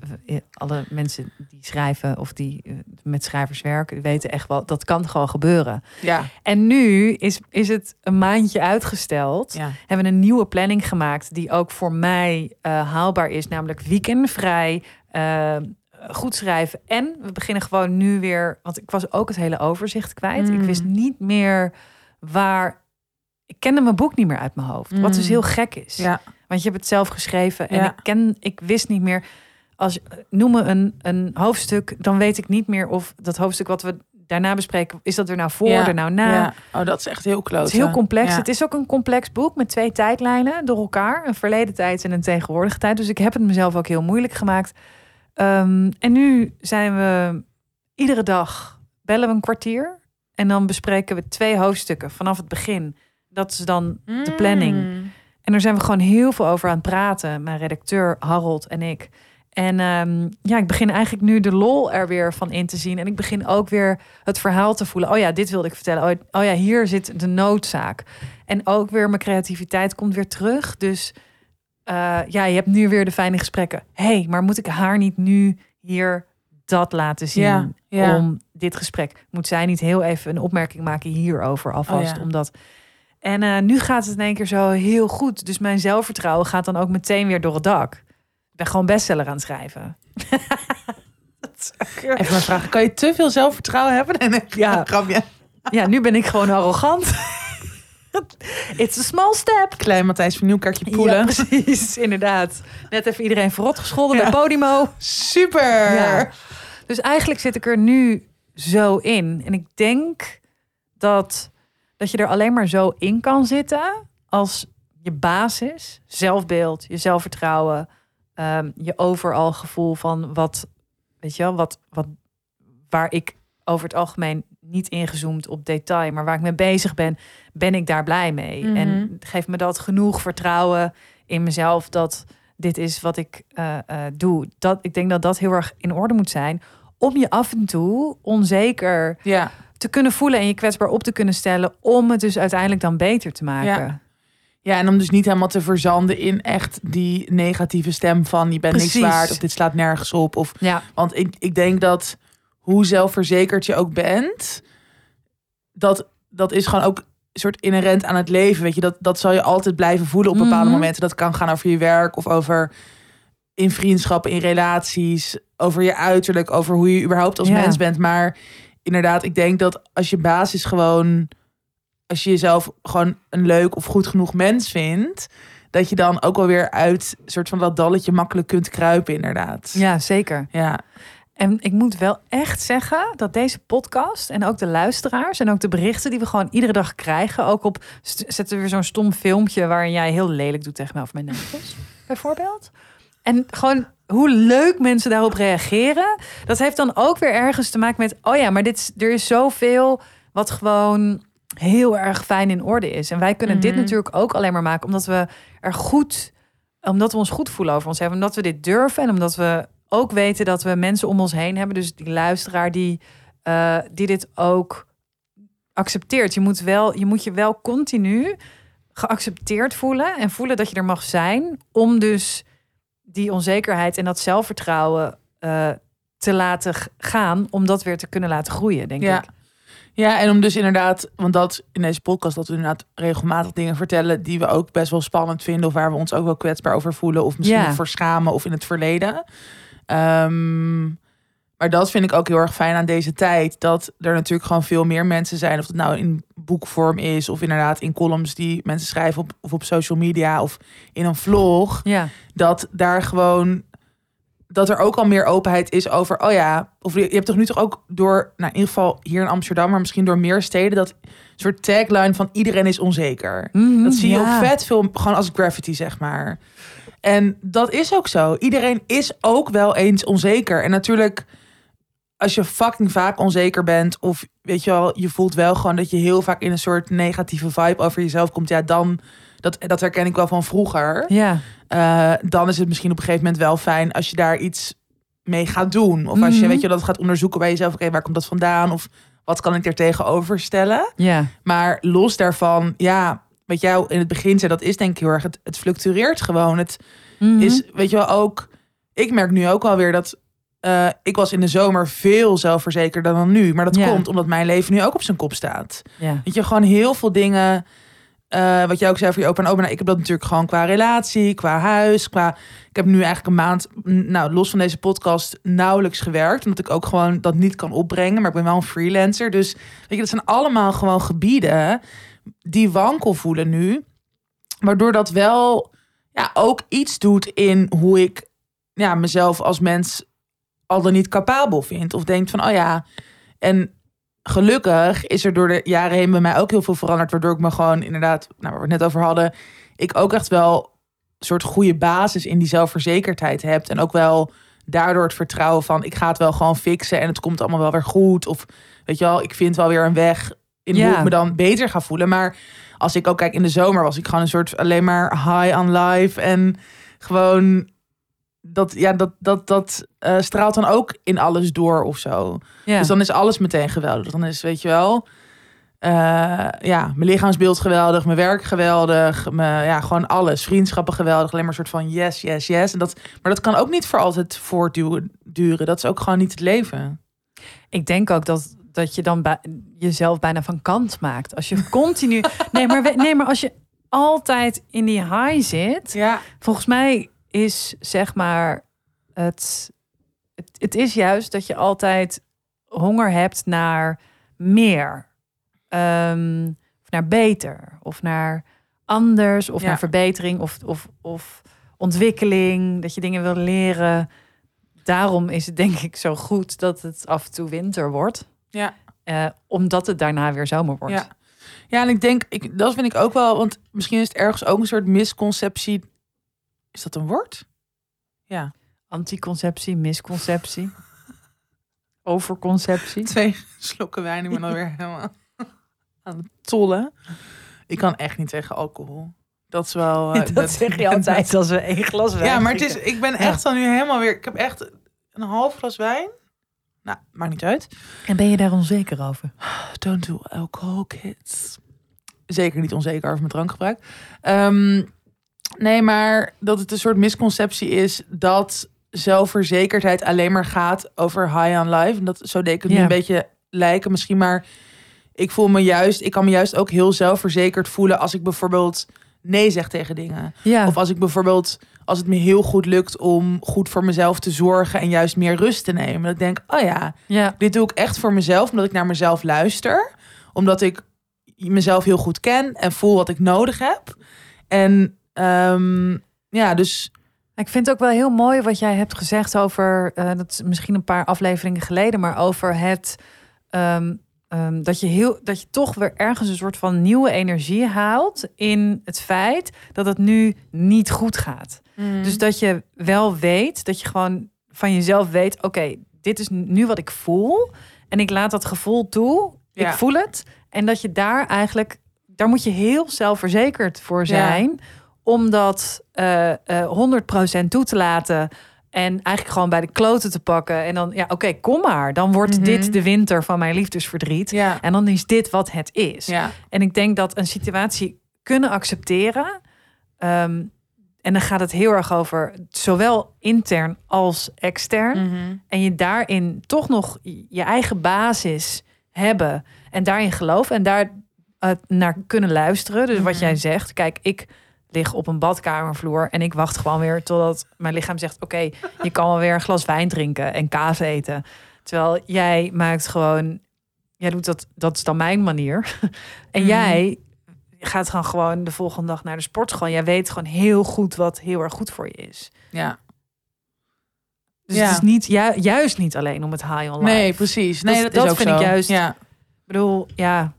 [SPEAKER 2] alle mensen die schrijven of die eh, met schrijvers werken, weten echt wel dat kan gewoon gebeuren.
[SPEAKER 1] Ja.
[SPEAKER 2] En nu is, is het een maandje uitgesteld.
[SPEAKER 1] Ja.
[SPEAKER 2] Hebben we een nieuwe planning gemaakt die ook voor mij eh, haalbaar is, namelijk weekendvrij. goed schrijven. En we beginnen gewoon nu weer. Want ik was ook het hele overzicht kwijt.
[SPEAKER 1] Mm.
[SPEAKER 2] Ik wist niet meer waar. Ik kende mijn boek niet meer uit mijn hoofd. Wat dus
[SPEAKER 1] Mm.
[SPEAKER 2] heel gek is.
[SPEAKER 1] Ja.
[SPEAKER 2] Want je hebt het zelf geschreven. En
[SPEAKER 1] Ja.
[SPEAKER 2] ik, ken, ik wist niet meer. Als je- noem me een, een hoofdstuk, dan weet ik niet meer of dat hoofdstuk wat we daarna bespreken, is dat er nou voor,
[SPEAKER 1] Ja.
[SPEAKER 2] er nou na.
[SPEAKER 1] Ja. Oh, dat is echt heel kloot.
[SPEAKER 2] Het is heel complex. Het is ook een complex boek met twee tijdlijnen door elkaar. Een verleden tijd en een tegenwoordige tijd. Dus ik heb het mezelf ook heel moeilijk gemaakt. Ehm, en nu zijn we iedere dag bellen we een kwartier. En dan bespreken we twee hoofdstukken vanaf het begin. Dat is dan de planning.
[SPEAKER 1] Mm.
[SPEAKER 2] En daar zijn we gewoon heel veel over aan het praten. Mijn redacteur Harold en ik. En ehm, ja, ik begin eigenlijk nu de lol er weer van in te zien. En ik begin ook weer het verhaal te voelen. Oh ja, dit wilde ik vertellen. Oh, oh ja, hier zit de noodzaak. En ook weer mijn creativiteit komt weer terug. Dus eh, ja, je hebt nu weer de fijne gesprekken. hey, maar moet ik haar niet nu hier dat laten zien?
[SPEAKER 1] Ja, ja.
[SPEAKER 2] Om dit gesprek. Moet zij niet heel even een opmerking maken hierover alvast?
[SPEAKER 1] Oh ja.
[SPEAKER 2] Omdat en eh, nu gaat het in één keer zo heel goed. Dus mijn zelfvertrouwen gaat dan ook meteen weer door het dak. Ik ben gewoon bestseller aan het schrijven. Dat is ook-
[SPEAKER 1] Even mijn vraag. Kan je te veel zelfvertrouwen hebben? Nee, nee.
[SPEAKER 2] Ja.
[SPEAKER 1] grapje.
[SPEAKER 2] ja, nu ben ik gewoon arrogant. It's a small step.
[SPEAKER 1] Klein Matthijs van Nieuwkerkje poelen.
[SPEAKER 2] Ja, precies, inderdaad. Net even iedereen verrot gescholden
[SPEAKER 1] Ja.
[SPEAKER 2] bij Podimo.
[SPEAKER 1] Super.
[SPEAKER 2] Ja. Dus eigenlijk zit ik er nu zo in. En ik denk dat, dat je er alleen maar zo in kan zitten als je basis, zelfbeeld, je zelfvertrouwen, ehm, je overal gevoel van wat, weet je wel, wat, wat, waar ik over het algemeen niet ingezoomd op detail, maar waar ik mee bezig ben, ben ik daar blij mee.
[SPEAKER 1] Mhm.
[SPEAKER 2] En geeft me dat genoeg vertrouwen in mezelf dat dit is wat ik eh, eh, doe. Dat, ik denk dat dat heel erg in orde moet zijn. Om je af en toe onzeker
[SPEAKER 1] Ja.
[SPEAKER 2] Te kunnen voelen en je kwetsbaar op te kunnen stellen. Om het dus uiteindelijk dan beter te maken.
[SPEAKER 1] Ja. Ja, en om dus niet helemaal te verzanden in echt die negatieve stem van je bent
[SPEAKER 2] Precies.
[SPEAKER 1] niks waard of dit slaat nergens op. Of,
[SPEAKER 2] Ja,
[SPEAKER 1] want ik, ik denk dat hoe zelfverzekerd je ook bent, dat, dat is gewoon ook een soort inherent aan het leven. Weet je, dat, dat zal je altijd blijven voelen op bepaalde
[SPEAKER 2] Mhm.
[SPEAKER 1] momenten. Dat kan gaan over je werk of over in vriendschappen, in relaties, over je uiterlijk, over hoe je überhaupt als
[SPEAKER 2] Ja.
[SPEAKER 1] mens bent. Maar inderdaad, ik denk dat als je basis gewoon, als je jezelf gewoon een leuk of goed genoeg mens vindt, dat je dan ook alweer uit een soort van dat dalletje makkelijk kunt kruipen, inderdaad.
[SPEAKER 2] ja, zeker.
[SPEAKER 1] Ja,
[SPEAKER 2] En ik moet wel echt zeggen dat deze podcast en ook de luisteraars en ook de berichten die we gewoon iedere dag krijgen, ook op zetten we weer zo'n stom filmpje waarin jij heel lelijk doet tegen mij over mijn nagels, bijvoorbeeld. En gewoon hoe leuk mensen daarop reageren, dat heeft dan ook weer ergens te maken met, oh ja, maar dit, er is zoveel wat gewoon heel erg fijn in orde is. En wij kunnen dit
[SPEAKER 1] Mhm.
[SPEAKER 2] natuurlijk ook alleen maar maken omdat we er goed, omdat we ons goed voelen over ons hebben, omdat we dit durven en omdat we ook weten dat we mensen om ons heen hebben. Dus die luisteraar die, eh, die dit ook accepteert. Je moet, wel, je moet je wel continu geaccepteerd voelen en voelen dat je er mag zijn om dus die onzekerheid en dat zelfvertrouwen eh, te laten gaan, om dat weer te kunnen laten groeien, denk
[SPEAKER 1] Ja.
[SPEAKER 2] ik.
[SPEAKER 1] Ja, en om dus inderdaad, want dat in deze podcast, dat we inderdaad regelmatig dingen vertellen die we ook best wel spannend vinden, of waar we ons ook wel kwetsbaar over voelen, of misschien
[SPEAKER 2] Ja.
[SPEAKER 1] voor schamen of in het verleden. Ehm, maar dat vind ik ook heel erg fijn aan deze tijd, dat er natuurlijk gewoon veel meer mensen zijn, of het nou in boekvorm is, of inderdaad in columns die mensen schrijven op, of op social media, of in een vlog
[SPEAKER 2] Ja,
[SPEAKER 1] dat daar gewoon dat er ook al meer openheid is over oh ja of je, hebt toch nu toch ook door nou in ieder geval hier in Amsterdam maar misschien door meer steden dat soort tagline van iedereen is onzeker.
[SPEAKER 2] Mhm,
[SPEAKER 1] dat zie je
[SPEAKER 2] ja.
[SPEAKER 1] ook vet veel gewoon als graffiti zeg maar. En dat is ook zo. Iedereen is ook wel eens onzeker. En natuurlijk als je fucking vaak onzeker bent of weet je wel je voelt wel gewoon dat je heel vaak in een soort negatieve vibe over jezelf komt ja dan dat, dat herken ik wel van vroeger
[SPEAKER 2] Ja,
[SPEAKER 1] eh, dan is het misschien op een gegeven moment wel fijn als je daar iets mee gaat doen. Of als je
[SPEAKER 2] Mhm.
[SPEAKER 1] weet je dat gaat onderzoeken bij jezelf. Oké, waar komt dat vandaan? Of wat kan ik er tegenover stellen?
[SPEAKER 2] ja,
[SPEAKER 1] Maar los daarvan, ja, wat jij in het begin zei, dat is denk ik heel erg. Het, het fluctueert gewoon. Het
[SPEAKER 2] Mhm.
[SPEAKER 1] is, weet je wel, ook. Ik merk nu ook alweer dat. Eh, ik was in de zomer veel zelfverzekerder dan nu. Maar dat
[SPEAKER 2] Ja.
[SPEAKER 1] komt omdat mijn leven nu ook op zijn kop staat.
[SPEAKER 2] ja.
[SPEAKER 1] Weet je, gewoon heel veel dingen. eh, wat jij ook zei voor je opa en oma. Nou, ik heb dat natuurlijk gewoon qua relatie, qua huis, qua... Ik heb nu eigenlijk een maand, nou, los van deze podcast, nauwelijks gewerkt. Omdat ik ook gewoon dat niet kan opbrengen. Maar ik ben wel een freelancer. Dus weet je, dat zijn allemaal gewoon gebieden die wankel voelen nu. Waardoor dat wel ja, ook iets doet in hoe ik ja, mezelf als mens al dan niet capabel vind. Of denkt van, oh ja, en gelukkig is er door de jaren heen bij mij ook heel veel veranderd. Waardoor ik me gewoon inderdaad, nou, waar we het net over hadden, ik ook echt wel een soort goede basis in die zelfverzekerdheid heb. En ook wel daardoor het vertrouwen van ik ga het wel gewoon fixen en het komt allemaal wel weer goed. Of weet je wel, ik vind wel weer een weg in hoe
[SPEAKER 2] Ja.
[SPEAKER 1] ik me dan beter ga voelen. Maar als ik ook kijk in de zomer was ik gewoon een soort alleen maar high on life en gewoon dat ja dat dat dat eh, straalt dan ook in alles door of zo.
[SPEAKER 2] ja.
[SPEAKER 1] Dus dan is alles meteen geweldig. Dan is, weet je wel, eh, ja, mijn lichaamsbeeld geweldig, mijn werk geweldig, mijn, ja, gewoon alles. Vriendschappen geweldig, alleen maar een soort van yes, yes, yes. En dat, maar dat kan ook niet voor altijd voortduren. duren. Dat is ook gewoon niet het leven.
[SPEAKER 2] Ik denk ook dat, dat je dan bij, jezelf bijna van kant maakt. Als je continu. Nee maar, nee, maar als je altijd in die high zit.
[SPEAKER 1] Ja,
[SPEAKER 2] Volgens mij is zeg maar. Het, het, het is juist dat je altijd honger hebt naar meer. Ehm, of naar beter. Of naar anders. Of
[SPEAKER 1] Ja.
[SPEAKER 2] naar verbetering. Of, of, of ontwikkeling. Dat je dingen wil leren. Daarom is het denk ik zo goed dat het af en toe winter wordt.
[SPEAKER 1] ja.
[SPEAKER 2] Eh, omdat het daarna weer zomer wordt.
[SPEAKER 1] Ja. Ja, en ik denk, ik, dat vind ik ook wel, want misschien is het ergens ook een soort misconceptie. Is dat een woord? Ja.
[SPEAKER 2] Anticonceptie, misconceptie. Overconceptie.
[SPEAKER 1] Twee slokken wijn, ik ben alweer helemaal aan het tollen. Ik kan echt niet tegen alcohol. Dat is wel... eh,
[SPEAKER 2] dat zeg je altijd als we één glas wijn
[SPEAKER 1] Ja, maar het is, ik ben echt al nu helemaal weer... Ik heb echt een half glas wijn. Nou, maakt niet uit.
[SPEAKER 2] En ben je daar onzeker over?
[SPEAKER 1] Don't do alcohol, kids. Zeker niet onzeker over mijn drankgebruik. Ehm, nee, maar dat het een soort misconceptie is dat zelfverzekerdheid alleen maar gaat over high on life. En dat zo deed ik het nu een beetje lijken misschien, maar ik voel me juist, ik kan me juist ook heel zelfverzekerd voelen als ik bijvoorbeeld nee zeg tegen dingen.
[SPEAKER 2] Ja.
[SPEAKER 1] Of als ik bijvoorbeeld, als het me heel goed lukt om goed voor mezelf te zorgen en juist meer rust te nemen. Dat ik denk, oh ja,
[SPEAKER 2] ja.
[SPEAKER 1] dit doe ik echt voor mezelf, omdat ik naar mezelf luister. Omdat ik mezelf heel goed ken en voel wat ik nodig heb. En ehm, ja, dus
[SPEAKER 2] Ik vind het ook wel heel mooi wat jij hebt gezegd over, eh, dat is misschien een paar afleveringen geleden, maar over het ehm, ehm, dat je heel, dat je toch weer ergens een soort van nieuwe energie haalt in het feit dat het nu niet goed gaat. Dus dat je wel weet, dat je gewoon van jezelf weet, oké, dit is nu wat ik voel en ik laat dat gevoel toe.
[SPEAKER 1] Ja.
[SPEAKER 2] Ik voel het en dat je daar eigenlijk, daar moet je heel zelfverzekerd voor zijn, om dat eh, eh, 100% toe te laten. En eigenlijk gewoon bij de kloten te pakken. En dan, ja, oké, kom maar. Dan wordt
[SPEAKER 1] Mhm.
[SPEAKER 2] dit de winter van mijn liefdesverdriet.
[SPEAKER 1] ja,
[SPEAKER 2] En dan is dit wat het is.
[SPEAKER 1] ja,
[SPEAKER 2] En ik denk dat een situatie kunnen accepteren. ehm, en dan gaat het heel erg over zowel intern als extern.
[SPEAKER 1] Mhm.
[SPEAKER 2] En je daarin toch nog je eigen basis hebben. En daarin geloven. En daar eh, naar kunnen luisteren. Dus wat
[SPEAKER 1] Mhm.
[SPEAKER 2] jij zegt. Kijk, ik lig op een badkamervloer. En ik wacht gewoon weer totdat mijn lichaam zegt... Oké, je kan wel weer een glas wijn drinken en kaas eten. Terwijl jij maakt gewoon... Jij doet dat, dat is dan mijn manier. en
[SPEAKER 1] Mhm.
[SPEAKER 2] jij gaat gewoon, gewoon de volgende dag naar de sportschool. Jij weet gewoon heel goed wat heel erg goed voor je is.
[SPEAKER 1] Ja.
[SPEAKER 2] Dus
[SPEAKER 1] Ja.
[SPEAKER 2] het is niet, ju- juist niet alleen om het high on life.
[SPEAKER 1] Nee, precies. Nee,
[SPEAKER 2] Dat-
[SPEAKER 1] dat,
[SPEAKER 2] vind
[SPEAKER 1] zo.
[SPEAKER 2] ik juist-
[SPEAKER 1] Ja.
[SPEAKER 2] Ik bedoel, ja,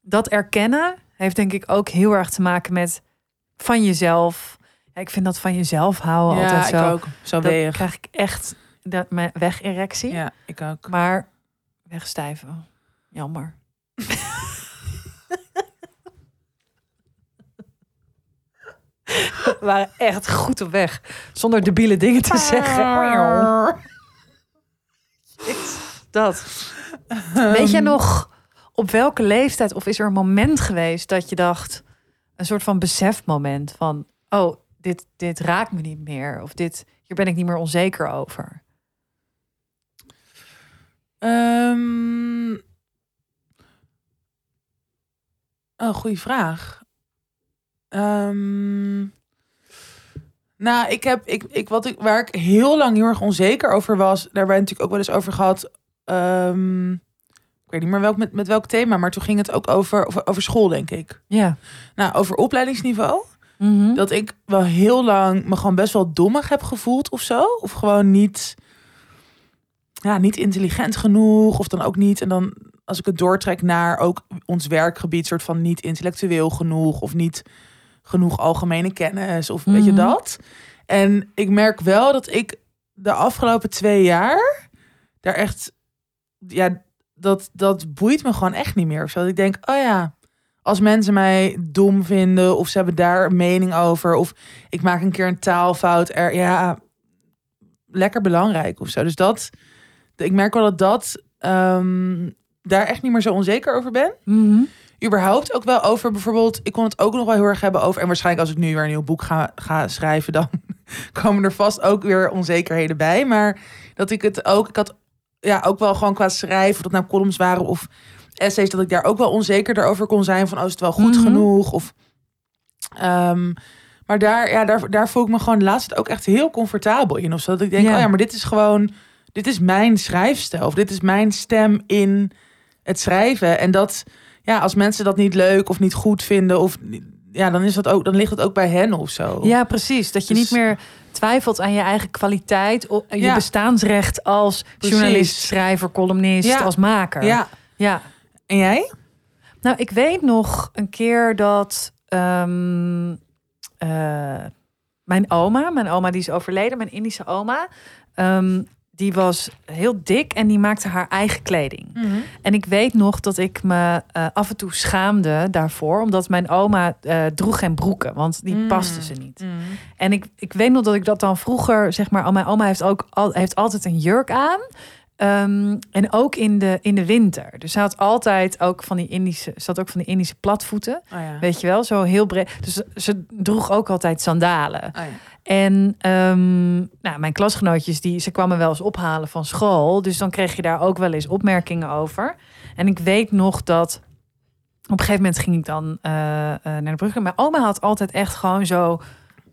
[SPEAKER 2] dat erkennen heeft denk ik ook heel erg te maken met van jezelf. Ja, ik vind dat van jezelf houden
[SPEAKER 1] ja,
[SPEAKER 2] altijd
[SPEAKER 1] ik
[SPEAKER 2] zo.
[SPEAKER 1] ook. Zo weeg.
[SPEAKER 2] krijg ik echt de, mijn wegerectie.
[SPEAKER 1] Ja, ik ook.
[SPEAKER 2] Maar wegstijven. Jammer. We waren echt goed op weg. Zonder debiele dingen te zeggen. Dat. Weet je nog op welke leeftijd of is er een moment geweest dat je dacht, een soort van besefmoment van, oh, dit, dit raakt me niet meer of dit, hier ben ik niet meer onzeker over.
[SPEAKER 1] Ehm oh, goede vraag. Ehm, nou, ik heb, ik, ik, wat ik, waar ik heel lang heel erg onzeker over was, daar hebben we natuurlijk ook wel eens over gehad. Ehm, ik weet niet meer welk, met, met welk thema, maar toen ging het ook over, over, over school, denk ik.
[SPEAKER 2] Ja.
[SPEAKER 1] Nou, over opleidingsniveau.
[SPEAKER 2] Mhm.
[SPEAKER 1] dat ik wel heel lang me gewoon best wel dommig heb gevoeld of zo. Of gewoon niet, ja, niet intelligent genoeg. Of dan ook niet. En dan als ik het doortrek naar ook ons werkgebied, soort van niet intellectueel genoeg. Of niet genoeg algemene kennis. Of weet je
[SPEAKER 2] Mhm.
[SPEAKER 1] dat? En ik merk wel dat ik de afgelopen twee jaar daar echt, ja, dat, dat boeit me gewoon echt niet meer. Of zo. Dat ik denk, oh ja, als mensen mij dom vinden of ze hebben daar een mening over of ik maak een keer een taalfout er ja lekker belangrijk of zo dus dat ik merk wel dat dat ehm, daar echt niet meer zo onzeker over ben
[SPEAKER 2] Mhm.
[SPEAKER 1] überhaupt ook wel over bijvoorbeeld ik kon het ook nog wel heel erg hebben over en waarschijnlijk als ik nu weer een nieuw boek ga, ga schrijven dan komen er vast ook weer onzekerheden bij maar dat ik het ook ik had ja ook wel gewoon qua schrijven of dat nou columns waren of essays dat ik daar ook wel onzeker over kon zijn van oh, is het wel goed
[SPEAKER 2] Mhm.
[SPEAKER 1] genoeg? Of ehm, maar daar ja daar, daar voel ik me gewoon tijd ook echt heel comfortabel in of zo. Dat ik denk oh ja maar dit is gewoon dit is mijn schrijfstijl of dit is mijn stem in het schrijven. En dat ja als mensen dat niet leuk of niet goed vinden of ja dan is dat ook dan ligt het ook bij hen of zo.
[SPEAKER 2] Ja, precies. Dat je
[SPEAKER 1] Dus-
[SPEAKER 2] niet meer twijfelt aan je eigen kwaliteit, je
[SPEAKER 1] Ja.
[SPEAKER 2] bestaansrecht als
[SPEAKER 1] Precies.
[SPEAKER 2] journalist, schrijver, columnist,
[SPEAKER 1] Ja.
[SPEAKER 2] als maker.
[SPEAKER 1] ja
[SPEAKER 2] ja.
[SPEAKER 1] en jij
[SPEAKER 2] Nou, ik weet nog een keer dat ehm, eh, mijn oma, mijn oma die is overleden, mijn Indische oma, ehm, die was heel dik en die maakte haar eigen kleding. En ik weet nog dat ik me eh, af en toe schaamde daarvoor, omdat mijn oma eh, droeg geen broeken, want die
[SPEAKER 1] Mm.
[SPEAKER 2] paste ze niet. En ik, ik weet nog dat ik dat dan vroeger, zeg maar, oh, mijn oma heeft ook al, heeft altijd een jurk aan. Ehm, en ook in de, in de winter. Dus ze had altijd ook van die Indische, ze had ook van die Indische platvoeten.
[SPEAKER 1] oh ja.
[SPEAKER 2] Weet je wel, zo heel breed. Dus ze- ze droeg ook altijd sandalen.
[SPEAKER 1] Oh ja.
[SPEAKER 2] En ehm, nou, mijn klasgenootjes, die, ze kwamen wel eens ophalen van school. Dus dan kreeg je daar ook wel eens opmerkingen over. En ik weet nog dat op een gegeven moment ging ik dan eh, eh, naar de brug. Mijn oma had altijd echt gewoon zo,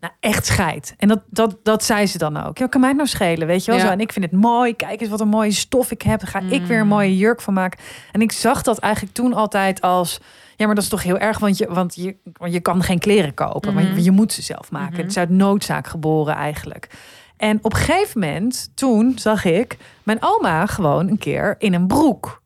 [SPEAKER 2] nou echt scheid. En dat, dat, dat zei ze dan ook. Ja, kan mij het nou schelen, weet je wel?
[SPEAKER 1] Ja.
[SPEAKER 2] Zo, en ik vind het mooi. Kijk eens wat een mooie stof ik heb. Daar ga ik weer een
[SPEAKER 1] Mm.
[SPEAKER 2] mooie jurk van maken. En ik zag dat eigenlijk toen altijd als... Ja, maar dat is toch heel erg, want je, want je, want je kan geen kleren kopen. Maar
[SPEAKER 1] Mhm.
[SPEAKER 2] je, je moet ze zelf maken.
[SPEAKER 1] Mhm.
[SPEAKER 2] Het is uit noodzaak geboren eigenlijk. En op een gegeven moment, toen zag ik mijn oma gewoon een keer in een broek.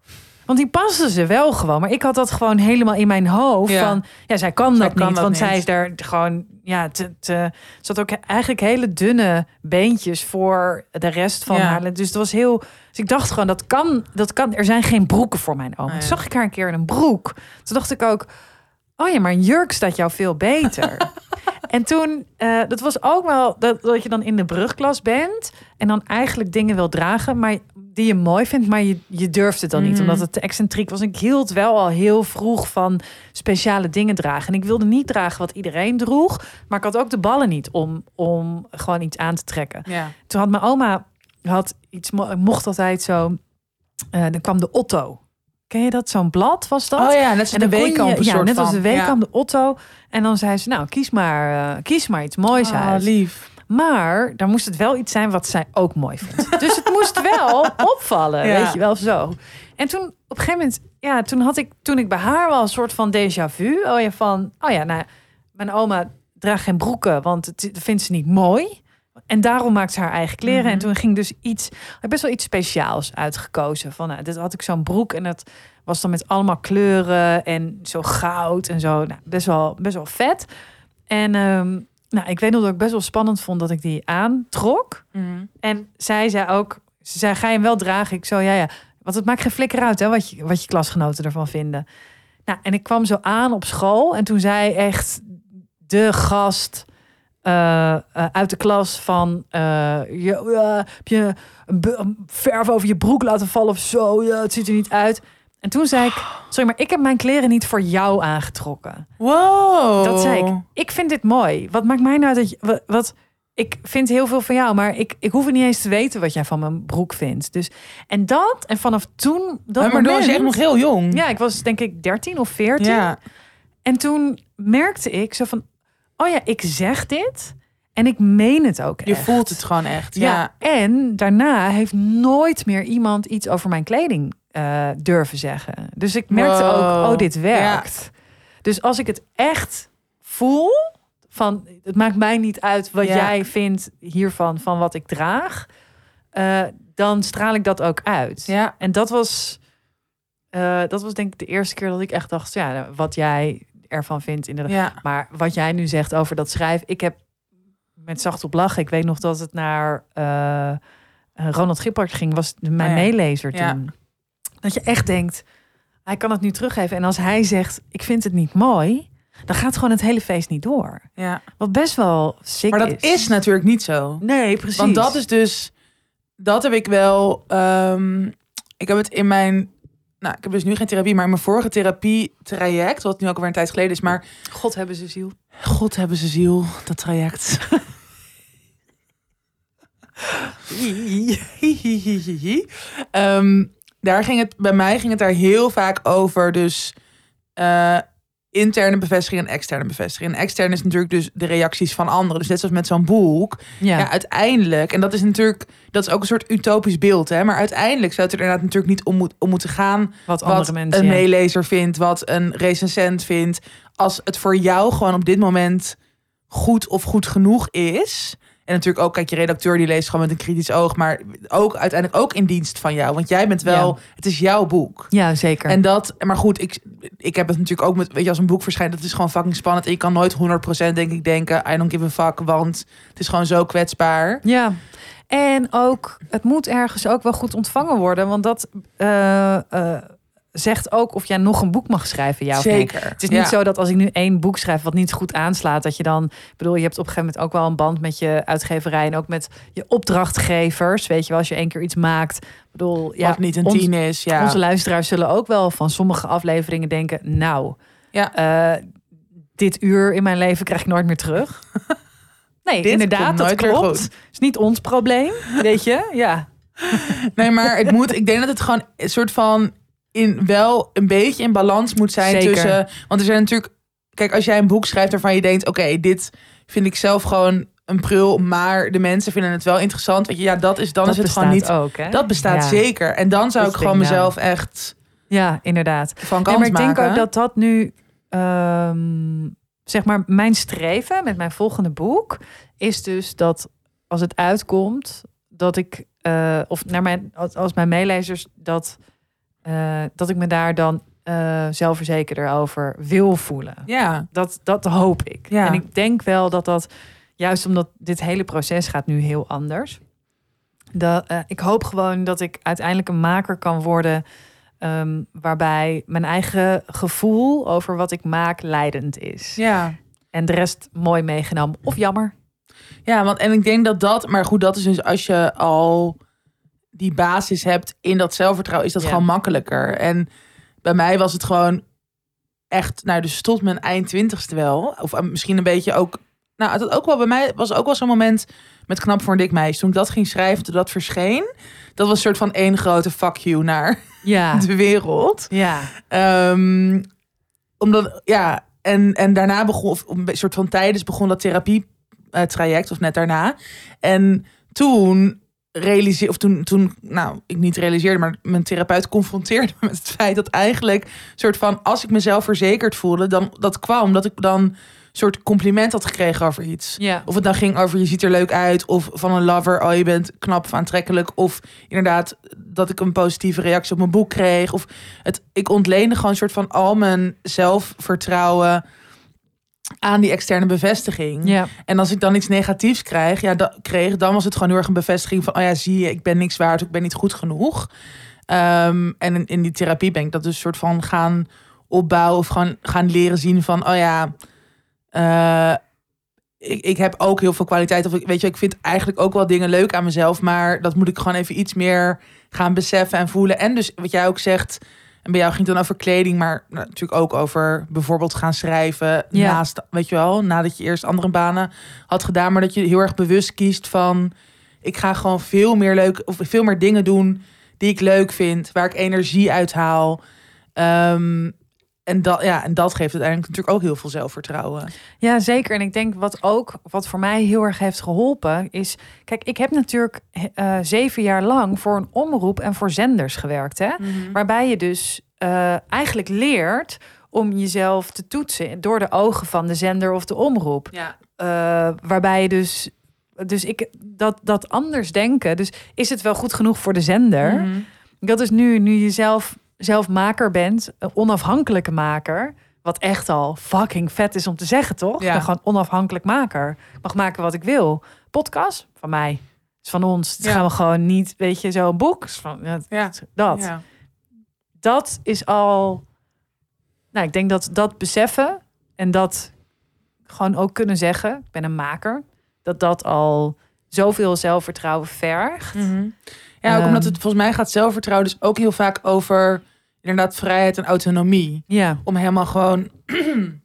[SPEAKER 2] Want die paste ze wel gewoon. Maar ik had dat gewoon helemaal in mijn hoofd.
[SPEAKER 1] Ja.
[SPEAKER 2] Van, ja, zij kan
[SPEAKER 1] Zij
[SPEAKER 2] dat
[SPEAKER 1] kan
[SPEAKER 2] niet.
[SPEAKER 1] dat
[SPEAKER 2] want zij is daar gewoon, ja, te, te, ze had ook eigenlijk hele dunne beentjes voor de rest van
[SPEAKER 1] Ja.
[SPEAKER 2] haar. Dus het was heel. Dus ik dacht gewoon, dat kan, dat kan. Er zijn geen broeken voor mijn oma.
[SPEAKER 1] Ah, ja.
[SPEAKER 2] Toen zag ik haar een keer in een broek. Toen dacht ik ook, oh ja, maar een jurk staat jou veel beter. en toen, eh, dat was ook wel dat, dat je dan in de brugklas bent en dan eigenlijk dingen wil dragen, maar die je mooi vindt, maar je, je durft het dan niet,
[SPEAKER 1] Mhm.
[SPEAKER 2] omdat het te excentriek was. Ik hield wel al heel vroeg van speciale dingen dragen. En ik wilde niet dragen wat iedereen droeg, maar ik had ook de ballen niet om, om gewoon iets aan te trekken.
[SPEAKER 1] Ja.
[SPEAKER 2] Toen had mijn oma had iets, mo- mocht altijd zo, eh, dan kwam de Otto. Ken je dat? Zo'n blad was dat?
[SPEAKER 1] Oh ja, net zoals de weekamp
[SPEAKER 2] Ja,
[SPEAKER 1] soort
[SPEAKER 2] net als de weekamp, de Otto. En dan zei ze, nou, kies maar, eh, kies maar iets moois
[SPEAKER 1] Ja.
[SPEAKER 2] uit.
[SPEAKER 1] Oh, lief.
[SPEAKER 2] Maar dan moest het wel iets zijn wat zij ook mooi vond. Dus moest wel opvallen,
[SPEAKER 1] Ja.
[SPEAKER 2] weet je wel zo. En toen op een gegeven moment, ja, toen had ik toen ik bij haar wel een soort van déjà vu. Oh ja, van, oh ja, nou, mijn oma draagt geen broeken, want het vindt ze niet mooi. En daarom maakt ze haar eigen kleren.
[SPEAKER 1] Mhm.
[SPEAKER 2] En toen ging dus iets, best wel iets speciaals uitgekozen. Van, nou, dit had ik zo'n broek en dat was dan met allemaal kleuren en zo goud en zo. Nou, best wel, best wel vet. En ehm, nou, ik weet nog dat ik best wel spannend vond dat ik die aantrok.
[SPEAKER 1] Mhm.
[SPEAKER 2] En zij zei ook, ze zei, ga je hem wel dragen? Ik zo, ja, ja. Want het maakt geen flikker uit, hè, wat je, wat je klasgenoten ervan vinden. Nou, en ik kwam zo aan op school en toen zei echt de gast eh, eh, uit de klas van, eh, je, heb je verf over je broek laten vallen of zo? Ja, het ziet er niet uit. En toen zei ik, sorry, maar ik heb mijn kleren niet voor jou aangetrokken.
[SPEAKER 1] Wow.
[SPEAKER 2] Dat zei ik. Ik vind dit mooi. Wat maakt mij nou dat je. Wat, wat- ik vind heel veel van jou, maar ik, ik hoef niet eens te weten wat jij van mijn broek vindt. Dus en dat en vanaf toen dat
[SPEAKER 1] maar maar was je echt nog heel jong.
[SPEAKER 2] Ja, ik was denk ik 13 of 14.
[SPEAKER 1] Ja.
[SPEAKER 2] En toen merkte ik zo van, oh ja, ik zeg dit en ik meen het ook.
[SPEAKER 1] Je
[SPEAKER 2] echt.
[SPEAKER 1] voelt het gewoon echt.
[SPEAKER 2] Ja.
[SPEAKER 1] Ja.
[SPEAKER 2] En daarna heeft nooit meer iemand iets over mijn kleding eh, durven zeggen. Dus ik merkte
[SPEAKER 1] Wow.
[SPEAKER 2] ook, oh, dit werkt. Dus als ik het echt voel, van het maakt mij niet uit wat
[SPEAKER 1] Ja.
[SPEAKER 2] jij vindt hiervan, van wat ik draag, eh, dan straal ik dat ook uit.
[SPEAKER 1] Ja.
[SPEAKER 2] En dat was, eh, dat was denk ik de eerste keer dat ik echt dacht, ja, wat jij ervan vindt inderdaad.
[SPEAKER 1] Ja.
[SPEAKER 2] Maar wat jij nu zegt over dat schrijven, ik heb met zacht op lachen. Ik weet nog dat het naar eh, Ronald Gippard ging, was mijn
[SPEAKER 1] Oh ja.
[SPEAKER 2] meelezer
[SPEAKER 1] Ja.
[SPEAKER 2] toen. Dat je echt denkt, hij kan het nu teruggeven. En als hij zegt, ik vind het niet mooi, dan gaat gewoon het hele feest niet door.
[SPEAKER 1] ja.
[SPEAKER 2] Wat best wel sick
[SPEAKER 1] Maar dat is natuurlijk niet zo.
[SPEAKER 2] Nee, precies.
[SPEAKER 1] Want dat is dus, dat heb ik wel. ehm, ik heb het in mijn, nou, ik heb dus nu geen therapie, maar in mijn vorige therapie-traject, wat nu ook alweer een tijd geleden is, maar
[SPEAKER 2] God hebben ze ziel.
[SPEAKER 1] God hebben ze ziel, dat traject. Ehm, daar ging het, bij mij ging het daar heel vaak over, dus eh, interne bevestiging en externe bevestiging. En extern is natuurlijk dus de reacties van anderen. Dus net zoals met zo'n boek,
[SPEAKER 2] Ja,
[SPEAKER 1] ja. uiteindelijk, en dat is natuurlijk, dat is ook een soort utopisch beeld, hè. Maar uiteindelijk zou het er inderdaad natuurlijk niet om, moet, om moeten gaan
[SPEAKER 2] wat andere
[SPEAKER 1] wat
[SPEAKER 2] mensen.
[SPEAKER 1] een
[SPEAKER 2] ja.
[SPEAKER 1] meelezer vindt, wat een recensent vindt. Als het voor jou gewoon op dit moment goed of goed genoeg is. En natuurlijk ook, kijk, je redacteur die leest gewoon met een kritisch oog, maar ook uiteindelijk ook in dienst van jou. Want jij bent wel, het is jouw boek.
[SPEAKER 2] Ja, zeker.
[SPEAKER 1] En dat, maar goed, ik, ik heb het natuurlijk ook met, weet je, als een boek verschijnt, dat is gewoon fucking spannend. En je kan nooit 100% denk ik denken, I don't give a fuck, want het is gewoon zo kwetsbaar.
[SPEAKER 2] Ja, en ook, het moet ergens ook wel goed ontvangen worden. Want dat eh, eh, zegt ook of jij nog een boek mag schrijven, ja of nee.
[SPEAKER 1] Zeker.
[SPEAKER 2] Het is niet zo dat als ik nu één boek schrijf wat niet goed aanslaat, dat je dan, ik bedoel, je hebt op een gegeven moment ook wel een band met je uitgeverij en ook met je opdrachtgevers. Weet je wel, als je één keer iets maakt. Ik bedoel, ja,
[SPEAKER 1] Wat niet een tien is, ja.
[SPEAKER 2] Onze luisteraars zullen ook wel van sommige afleveringen denken, nou,
[SPEAKER 1] Ja.
[SPEAKER 2] eh, dit uur in mijn leven krijg ik nooit meer terug. Nee,
[SPEAKER 1] Dit
[SPEAKER 2] inderdaad, dat klopt.
[SPEAKER 1] goed.
[SPEAKER 2] is niet ons probleem, weet je? Ja.
[SPEAKER 1] Nee, maar het moet. Ik denk dat het gewoon een soort van in wel een beetje in balans moet zijn
[SPEAKER 2] Zeker.
[SPEAKER 1] tussen. Want er zijn natuurlijk. Kijk, als jij een boek schrijft waarvan je denkt: oké, dit vind ik zelf gewoon een prul, maar de mensen vinden het wel interessant. Weet je, ja, dat is dan
[SPEAKER 2] dat
[SPEAKER 1] is het gewoon niet.
[SPEAKER 2] ook, hè?
[SPEAKER 1] Dat bestaat
[SPEAKER 2] Ja.
[SPEAKER 1] zeker. En dan zou
[SPEAKER 2] Dat
[SPEAKER 1] ik gewoon mezelf echt
[SPEAKER 2] Ja, inderdaad.
[SPEAKER 1] van
[SPEAKER 2] Nee,
[SPEAKER 1] kant
[SPEAKER 2] maar ik denk ook dat dat nu, ehm, zeg maar, mijn streven met mijn volgende boek is dus dat als het uitkomt, dat ik, eh, of naar mijn, als, als mijn meelezers, dat, eh, dat ik me daar dan eh zelfverzekerder over wil voelen.
[SPEAKER 1] Ja,
[SPEAKER 2] Dat, dat hoop ik.
[SPEAKER 1] Ja.
[SPEAKER 2] En ik denk wel dat dat, juist omdat dit hele proces gaat nu heel anders. Dat, eh, ik hoop gewoon dat ik uiteindelijk een maker kan worden. ehm, waarbij mijn eigen gevoel over wat ik maak leidend is.
[SPEAKER 1] ja.
[SPEAKER 2] En de rest mooi meegenomen. Of jammer.
[SPEAKER 1] Ja, want en ik denk dat dat, maar goed, dat is dus als je al die basis hebt in dat zelfvertrouwen, is dat
[SPEAKER 2] Ja.
[SPEAKER 1] gewoon makkelijker. En bij mij was het gewoon echt, nou, dus tot mijn eind twintigste wel. Of eh, misschien een beetje ook. Nou, had ook wel bij mij was ook wel zo'n moment met knap voor een dik meisje. Toen ik dat ging schrijven, toen dat verscheen. Dat was een soort van één grote fuck you naar
[SPEAKER 2] Ja.
[SPEAKER 1] de wereld.
[SPEAKER 2] Ja.
[SPEAKER 1] Ehm, omdat, ja, en, en daarna begon, of een soort van tijdens begon dat therapie eh, traject, of net daarna. En toen realiseerde, of toen, toen, nou, ik niet realiseerde, maar mijn therapeut confronteerde me met het feit dat eigenlijk, soort van, als ik mezelf verzekerd voelde, dan dat kwam dat ik dan een soort compliment had gekregen over iets.
[SPEAKER 2] Ja.
[SPEAKER 1] Of het dan ging over je ziet er leuk uit. Of van een lover, oh je bent knap of aantrekkelijk. Of inderdaad dat ik een positieve reactie op mijn boek kreeg. Of het, ik ontleende gewoon een soort van al mijn zelfvertrouwen aan die externe bevestiging.
[SPEAKER 2] Ja.
[SPEAKER 1] En als ik dan iets negatiefs krijg, ja, dat kreeg, dan was het gewoon heel erg een bevestiging van, oh ja, zie je, ik ben niks waard, ik ben niet goed genoeg. Ehm, en in, in die therapie ben ik dat dus soort van gaan opbouwen of gewoon gaan leren zien van, oh ja, eh, ik, ik heb ook heel veel kwaliteit. Of ik, weet je, ik vind eigenlijk ook wel dingen leuk aan mezelf, maar dat moet ik gewoon even iets meer gaan beseffen en voelen. En dus wat jij ook zegt, en bij jou ging het dan over kleding, maar natuurlijk ook over bijvoorbeeld gaan schrijven
[SPEAKER 2] Ja.
[SPEAKER 1] naast, weet je wel, nadat je eerst andere banen had gedaan, maar dat je heel erg bewust kiest van, ik ga gewoon veel meer leuk of veel meer dingen doen die ik leuk vind, waar ik energie uit haal. Ehm, en dat, ja, en dat geeft uiteindelijk natuurlijk ook heel veel zelfvertrouwen.
[SPEAKER 2] Ja, zeker. En ik denk wat ook, wat voor mij heel erg heeft geholpen, is. Kijk, ik heb natuurlijk eh, zeven jaar lang voor een omroep en voor zenders gewerkt. Hè? Waarbij je dus eh, eigenlijk leert om jezelf te toetsen door de ogen van de zender of de omroep.
[SPEAKER 1] Ja.
[SPEAKER 2] Eh, waarbij je dus. Dus ik dat, dat anders denken. Dus is het wel goed genoeg voor de zender?
[SPEAKER 1] Mhm.
[SPEAKER 2] Dat is nu, nu je zelf, zelf maker bent, een onafhankelijke maker. Wat echt al fucking vet is om te zeggen, toch?
[SPEAKER 1] Ja.
[SPEAKER 2] Gewoon onafhankelijk maker. Ik mag maken wat ik wil. Podcast van mij. is van ons.
[SPEAKER 1] Ja.
[SPEAKER 2] gaan we gewoon niet, weet je, zo'n boek. Van, ja,
[SPEAKER 1] Ja.
[SPEAKER 2] dat. Dat is al. Nou, ik denk dat dat beseffen en dat gewoon ook kunnen zeggen. Ik ben een maker. Dat dat al zoveel zelfvertrouwen vergt.
[SPEAKER 1] Mhm. Ja, ook
[SPEAKER 2] Ehm.
[SPEAKER 1] omdat het volgens mij gaat zelfvertrouwen dus ook heel vaak over inderdaad vrijheid en autonomie.
[SPEAKER 2] Ja.
[SPEAKER 1] Om helemaal gewoon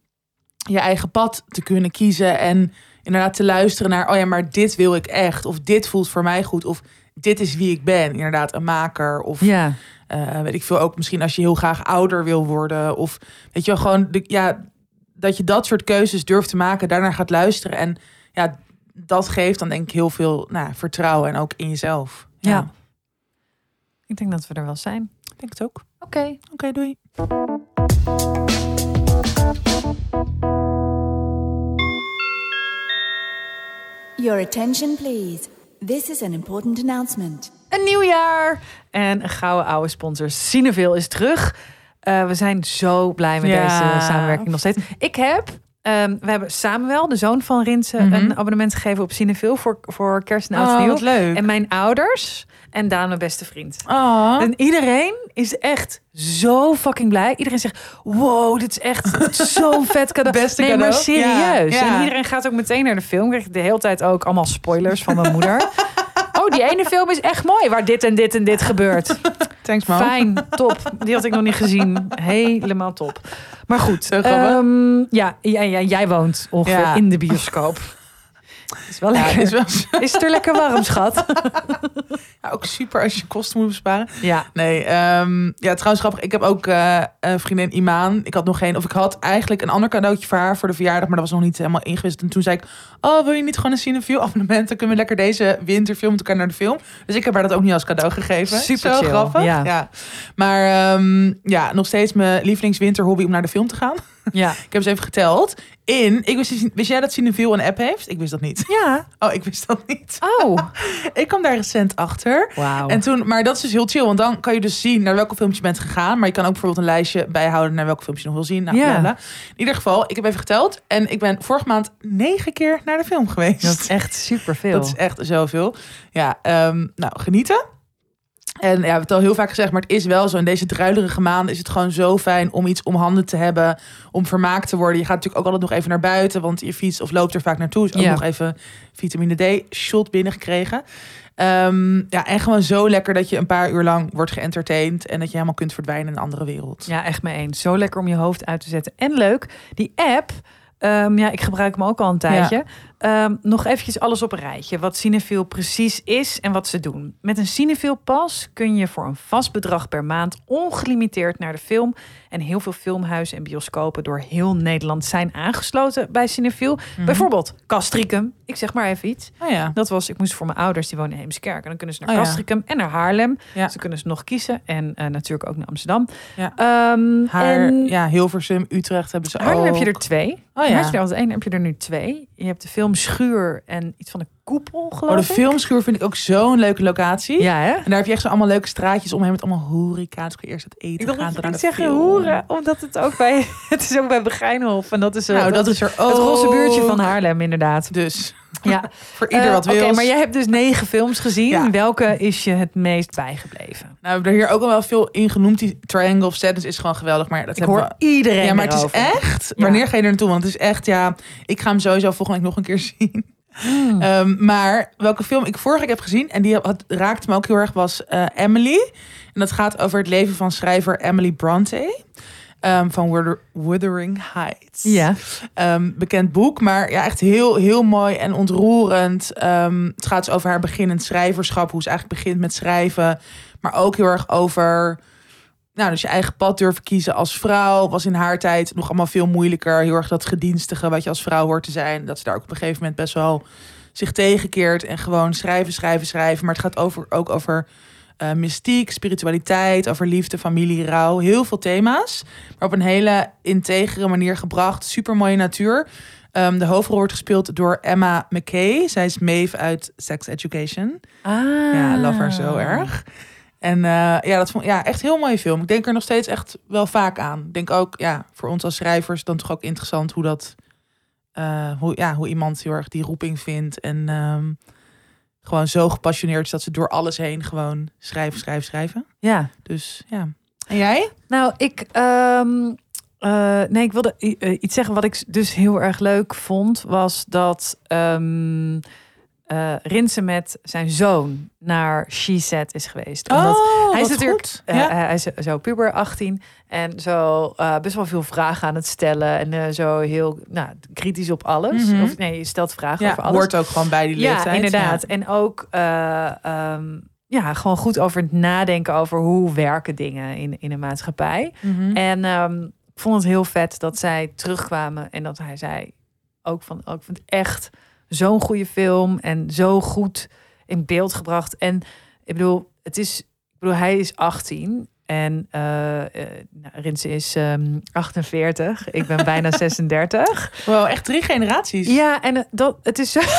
[SPEAKER 1] je eigen pad te kunnen kiezen en inderdaad te luisteren naar, oh ja, maar dit wil ik echt. Of dit voelt voor mij goed. Of dit is wie ik ben. Inderdaad, een maker. Of
[SPEAKER 2] Ja.
[SPEAKER 1] eh, weet ik veel ook misschien als je heel graag ouder wil worden. Of weet je wel, gewoon de, ja, dat je dat soort keuzes durft te maken, daarnaar gaat luisteren. En ja, dat geeft dan denk ik heel veel nou, vertrouwen en ook in jezelf.
[SPEAKER 2] Ja. Ik denk dat we er wel zijn.
[SPEAKER 1] ik denk het ook.
[SPEAKER 2] Oké.
[SPEAKER 1] Oké, doei.
[SPEAKER 3] Your attention, please. This is an important announcement.
[SPEAKER 2] Een nieuw jaar. En een gouden oude sponsor Cineville is terug. Eh, we zijn zo blij met
[SPEAKER 1] Ja.
[SPEAKER 2] deze samenwerking nog steeds. Ik heb, ehm, we hebben Samuel, de zoon van Rinse,
[SPEAKER 1] Mhm.
[SPEAKER 2] een abonnement gegeven op Cineville voor, voor kerst en oud en
[SPEAKER 1] Oh, leuk.
[SPEAKER 2] En mijn ouders en Daan, mijn beste vriend.
[SPEAKER 1] Oh.
[SPEAKER 2] En iedereen is echt zo fucking blij. Iedereen zegt, wow, dit is echt zo'n vet cadeau.
[SPEAKER 1] Beste
[SPEAKER 2] nee,
[SPEAKER 1] cadeau.
[SPEAKER 2] maar serieus.
[SPEAKER 1] Ja, ja.
[SPEAKER 2] En iedereen gaat ook meteen naar de film. Krijg ik de hele tijd ook allemaal spoilers van mijn moeder. Oh, die ene film is echt mooi, waar dit en dit en dit gebeurt.
[SPEAKER 1] Thanks, man.
[SPEAKER 2] Fijn, top. Die had ik nog niet gezien. Helemaal top. Maar goed, ehm, ja, ja, ja, jij woont ongeveer
[SPEAKER 1] Ja.
[SPEAKER 2] in de bioscoop. Is wel
[SPEAKER 1] Ja,
[SPEAKER 2] lekker.
[SPEAKER 1] is wel
[SPEAKER 2] Is het er lekker warm, schat?
[SPEAKER 1] ja, ook super als je kosten moet besparen.
[SPEAKER 2] Ja.
[SPEAKER 1] Nee, ehm, ja, trouwens grappig. Ik heb ook eh, een vriendin Imaan. Ik had nog geen, of ik had eigenlijk een ander cadeautje voor haar voor de verjaardag, maar dat was nog niet helemaal ingewist. En toen zei ik, oh, wil je niet gewoon een Cineview abonnement? Dan kunnen we lekker deze winterfilm met elkaar naar de film. Dus ik heb haar dat ook niet als cadeau gegeven.
[SPEAKER 2] Super
[SPEAKER 1] Zo
[SPEAKER 2] chill,
[SPEAKER 1] grappig.
[SPEAKER 2] ja.
[SPEAKER 1] Maar ehm, ja, nog steeds mijn lievelingswinterhobby om naar de film te gaan.
[SPEAKER 2] Ja.
[SPEAKER 1] Ik heb ze even geteld. In, ik wist, wist jij dat Cineview een app heeft? Ik wist dat niet.
[SPEAKER 2] Ja.
[SPEAKER 1] Oh, ik wist dat niet.
[SPEAKER 2] Oh.
[SPEAKER 1] Ik kwam daar recent achter.
[SPEAKER 2] Wauw.
[SPEAKER 1] En toen, maar dat is dus heel chill, want dan kan je dus zien naar welke filmpjes je bent gegaan. Maar je kan ook bijvoorbeeld een lijstje bijhouden naar welke filmpjes je nog wil zien. Nou,
[SPEAKER 2] Ja.
[SPEAKER 1] In ieder geval, ik heb even geteld. En ik ben vorige maand negen keer naar de film geweest.
[SPEAKER 2] Dat is echt superveel.
[SPEAKER 1] Dat is echt zoveel. Ja, ehm, nou, genieten. En ja, we hebben het al heel vaak gezegd, maar het is wel zo. In deze druilerige maanden is het gewoon zo fijn om iets om handen te hebben. Om vermaakt te worden. Je gaat natuurlijk ook altijd nog even naar buiten. Want je fiets of loopt er vaak naartoe. Dus ook
[SPEAKER 2] Ja.
[SPEAKER 1] nog even vitamine D shot binnengekregen. Ehm, ja, en gewoon zo lekker dat je een paar uur lang wordt geëntertained. En dat je helemaal kunt verdwijnen in een andere wereld.
[SPEAKER 2] Ja, echt mee eens. Zo lekker om je hoofd uit te zetten. En leuk, die app, ehm, ja, ik gebruik hem ook al een tijdje. Ehm, nog eventjes alles op een rijtje. Wat Cinefil precies is en wat ze doen. Met een Cinefil pas kun je voor een vast bedrag per maand ongelimiteerd naar de film. En heel veel filmhuizen en bioscopen door heel Nederland zijn aangesloten bij Cinefil.
[SPEAKER 1] Mhm.
[SPEAKER 2] Bijvoorbeeld Castricum. Ik zeg maar even iets.
[SPEAKER 1] Oh ja.
[SPEAKER 2] Dat was, ik moest voor mijn ouders, die wonen in Heemskerk. En dan kunnen ze naar
[SPEAKER 1] Oh ja.
[SPEAKER 2] Castricum en naar Haarlem.
[SPEAKER 1] Ja.
[SPEAKER 2] Ze kunnen ze nog kiezen. En eh, natuurlijk ook naar Amsterdam.
[SPEAKER 1] Ja.
[SPEAKER 2] Ehm,
[SPEAKER 1] Haar,
[SPEAKER 2] en
[SPEAKER 1] ja, Hilversum, Utrecht hebben ze
[SPEAKER 2] Haarlem
[SPEAKER 1] ook.
[SPEAKER 2] heb je er twee.
[SPEAKER 1] Oh
[SPEAKER 2] Ja.
[SPEAKER 1] ja.
[SPEAKER 2] Had je er één, heb je er nu twee. Je hebt de film Schuur en iets van de koepel, geloof
[SPEAKER 1] Oh, de
[SPEAKER 2] ik.
[SPEAKER 1] filmschuur vind ik ook zo'n leuke locatie.
[SPEAKER 2] Ja, hè?
[SPEAKER 1] En daar heb je echt zo allemaal leuke straatjes omheen met allemaal horeca. Dus eerst het eten
[SPEAKER 2] Ik
[SPEAKER 1] gaan. daarna
[SPEAKER 2] niet zeggen
[SPEAKER 1] film.
[SPEAKER 2] hoeren, omdat het ook bij het is ook bij Begijnhof en dat is eh,
[SPEAKER 1] Nou, dat is er ook.
[SPEAKER 2] het roze buurtje van Haarlem inderdaad.
[SPEAKER 1] Dus
[SPEAKER 2] Ja,
[SPEAKER 1] voor ieder
[SPEAKER 2] Eh,
[SPEAKER 1] wat
[SPEAKER 2] Oké,
[SPEAKER 1] wil.
[SPEAKER 2] maar jij hebt dus negen films gezien.
[SPEAKER 1] Ja.
[SPEAKER 2] Welke is je het meest bijgebleven?
[SPEAKER 1] Nou, we hebben er hier ook al wel veel in genoemd. Die Triangle of Sadness is gewoon geweldig. Maar dat
[SPEAKER 2] Ik hoor
[SPEAKER 1] we...
[SPEAKER 2] iedereen
[SPEAKER 1] Ja, maar het is echt...
[SPEAKER 2] Ja.
[SPEAKER 1] Wanneer ga je er naartoe? Want het is echt, ja... Ik ga hem sowieso volgende week nog een keer zien.
[SPEAKER 2] Hmm.
[SPEAKER 1] Ehm, maar welke film ik vorige week heb gezien... en die had, raakte me ook heel erg, was eh, Emily. En dat gaat over het leven van schrijver Emily Bronte. ehm, van Wuther- Wuthering Heights.
[SPEAKER 2] Ja.
[SPEAKER 1] Ehm, bekend boek, maar ja, echt heel, heel mooi en ontroerend. Het gaat dus over haar beginnend schrijverschap, hoe ze eigenlijk begint met schrijven. Maar ook heel erg over, nou, dus je eigen pad durven kiezen als vrouw. Was in haar tijd nog allemaal veel moeilijker. Heel erg dat gedienstige wat je als vrouw hoort te zijn. Dat ze daar ook op een gegeven moment best wel zich tegenkeert. En gewoon schrijven, schrijven, schrijven. Maar het gaat over, ook over eh, mystiek, spiritualiteit, over liefde, familie, rouw. Heel veel thema's. Maar op een hele integere manier gebracht. Super mooie natuur. Ehm, de hoofdrol wordt gespeeld door Emma McKay. Zij is Maeve uit Sex Education.
[SPEAKER 2] Ah.
[SPEAKER 1] Ja, love haar zo erg. En eh, ja, dat vond ja, echt heel mooie film. Ik denk er nog steeds echt wel vaak aan. Ik denk ook, ja, voor ons als schrijvers dan toch ook interessant hoe dat, eh, hoe, ja, hoe iemand heel erg die roeping vindt en ehm, gewoon zo gepassioneerd is dat ze door alles heen gewoon schrijven, schrijven, schrijven.
[SPEAKER 2] Ja.
[SPEAKER 1] Dus ja. En jij?
[SPEAKER 2] Nou, ik, ehm, eh, nee, ik wilde iets zeggen wat ik dus heel erg leuk vond, was dat ehm eh, Rinse met zijn zoon naar She is geweest. Omdat
[SPEAKER 1] oh,
[SPEAKER 2] hij is natuurlijk,
[SPEAKER 1] goed.
[SPEAKER 2] eh,
[SPEAKER 1] ja.
[SPEAKER 2] hij is zo puber 18 en zo eh, best wel veel vragen aan het stellen en eh, zo heel nou, kritisch op alles.
[SPEAKER 1] Mhm.
[SPEAKER 2] Of nee, je stelt vragen
[SPEAKER 1] ja,
[SPEAKER 2] over alles.
[SPEAKER 1] hoort ook gewoon bij die
[SPEAKER 2] Ja,
[SPEAKER 1] leeftijd.
[SPEAKER 2] inderdaad. En ook eh, ehm, ja, gewoon goed over het nadenken over hoe werken dingen in, in een maatschappij.
[SPEAKER 1] Ja. Mhm.
[SPEAKER 2] En ehm, ik vond het heel vet dat zij terugkwamen en dat hij zei ook van, oh, ik vind het echt zo'n goede film en zo goed in beeld gebracht. En ik bedoel, het is, ik bedoel, hij is 18 en eh eh, nou, Rinse is ehm 48. Ik ben bijna 36.
[SPEAKER 1] Wow, echt drie generaties.
[SPEAKER 2] Ja, en eh, dat, het is zo...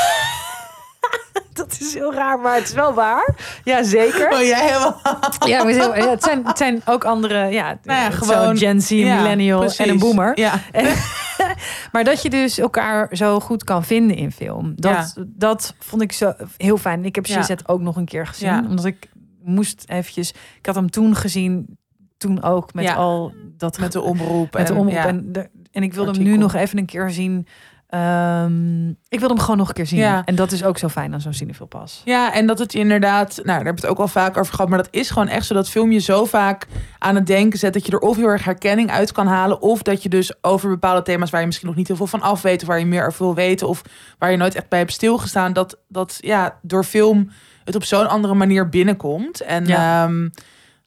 [SPEAKER 2] dat is heel raar, maar het is wel waar. Ja, zeker.
[SPEAKER 1] Oh, jij helemaal.
[SPEAKER 2] Ja, maar heel- ja, het, zijn, het zijn ook andere, ja,
[SPEAKER 1] Nou ja, gewoon-
[SPEAKER 2] Gen Z,
[SPEAKER 1] Ja,
[SPEAKER 2] millennial en een boomer.
[SPEAKER 1] Ja.
[SPEAKER 2] En- maar dat je dus elkaar zo goed kan vinden in film, dat, dat vond ik zo heel fijn. Ik heb
[SPEAKER 1] Ja.
[SPEAKER 2] Shizet ook nog een keer gezien,
[SPEAKER 1] Ja.
[SPEAKER 2] omdat ik moest eventjes. Ik had hem toen gezien, toen ook met al dat
[SPEAKER 1] Met de omroep.
[SPEAKER 2] met de
[SPEAKER 1] en-
[SPEAKER 2] omroep. En, de, en ik wilde hem nu nog even een keer zien. Ehm, ik wilde hem gewoon nog een keer zien.
[SPEAKER 1] Ja.
[SPEAKER 2] En dat is ook zo fijn aan zo'n Cinefil pas.
[SPEAKER 1] Ja, en dat het inderdaad, nou, daar hebben we het ook al vaak over gehad, maar dat is gewoon echt zo dat film je zo vaak aan het denken zet dat je er of heel erg herkenning uit kan halen, of dat je dus over bepaalde thema's waar je misschien nog niet heel veel van af weet, of waar je meer over wil weten, of waar je nooit echt bij hebt stilgestaan, dat, dat ja, door film het op zo'n andere manier binnenkomt. En
[SPEAKER 2] Ja.
[SPEAKER 1] ja.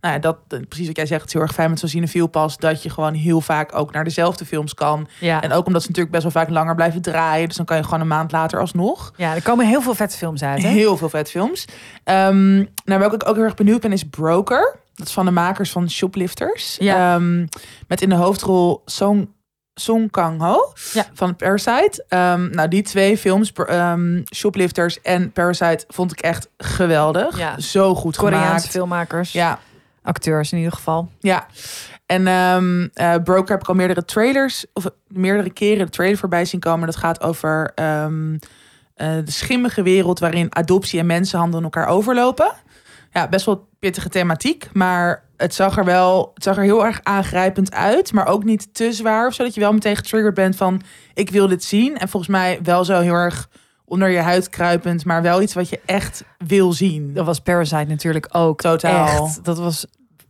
[SPEAKER 1] Nou ja, dat, precies wat jij zegt, het is heel erg fijn met zo'n cinefiel pas, dat je gewoon heel vaak ook naar dezelfde films kan.
[SPEAKER 2] Ja.
[SPEAKER 1] En ook omdat ze natuurlijk best wel vaak langer blijven draaien, dus dan kan je gewoon een maand later alsnog.
[SPEAKER 2] ja, er komen heel veel vette films uit. Hè?
[SPEAKER 1] Heel veel vet films. Ehm nou, welke ik ook heel erg benieuwd ben, is Broker. Dat is van de makers van Shoplifters.
[SPEAKER 2] Ja.
[SPEAKER 1] Ehm, met in de hoofdrol Song, Song Kang-ho
[SPEAKER 2] Ja.
[SPEAKER 1] van Parasite. Ehm, nou, die twee films, ehm, Shoplifters en Parasite, vond ik echt geweldig.
[SPEAKER 2] Ja.
[SPEAKER 1] Zo goed
[SPEAKER 2] Koreaanse
[SPEAKER 1] gemaakt.
[SPEAKER 2] filmmakers,
[SPEAKER 1] Ja,
[SPEAKER 2] acteurs in ieder geval.
[SPEAKER 1] ja. En ehm eh, Broker heb ik al meerdere trailers, of meerdere keren de trailer voorbij zien komen. Dat gaat over ehm, eh, de schimmige wereld waarin adoptie en mensenhandel elkaar overlopen. ja, best wel pittige thematiek. Maar het zag er wel het zag er heel erg aangrijpend uit. Maar ook niet te zwaar. Zodat je wel meteen getriggerd bent van ik wil dit zien. En volgens mij wel zo heel erg onder je huid kruipend. Maar wel iets wat je echt wil zien.
[SPEAKER 2] Dat was Parasite natuurlijk ook.
[SPEAKER 1] Totaal.
[SPEAKER 2] Echt. Dat was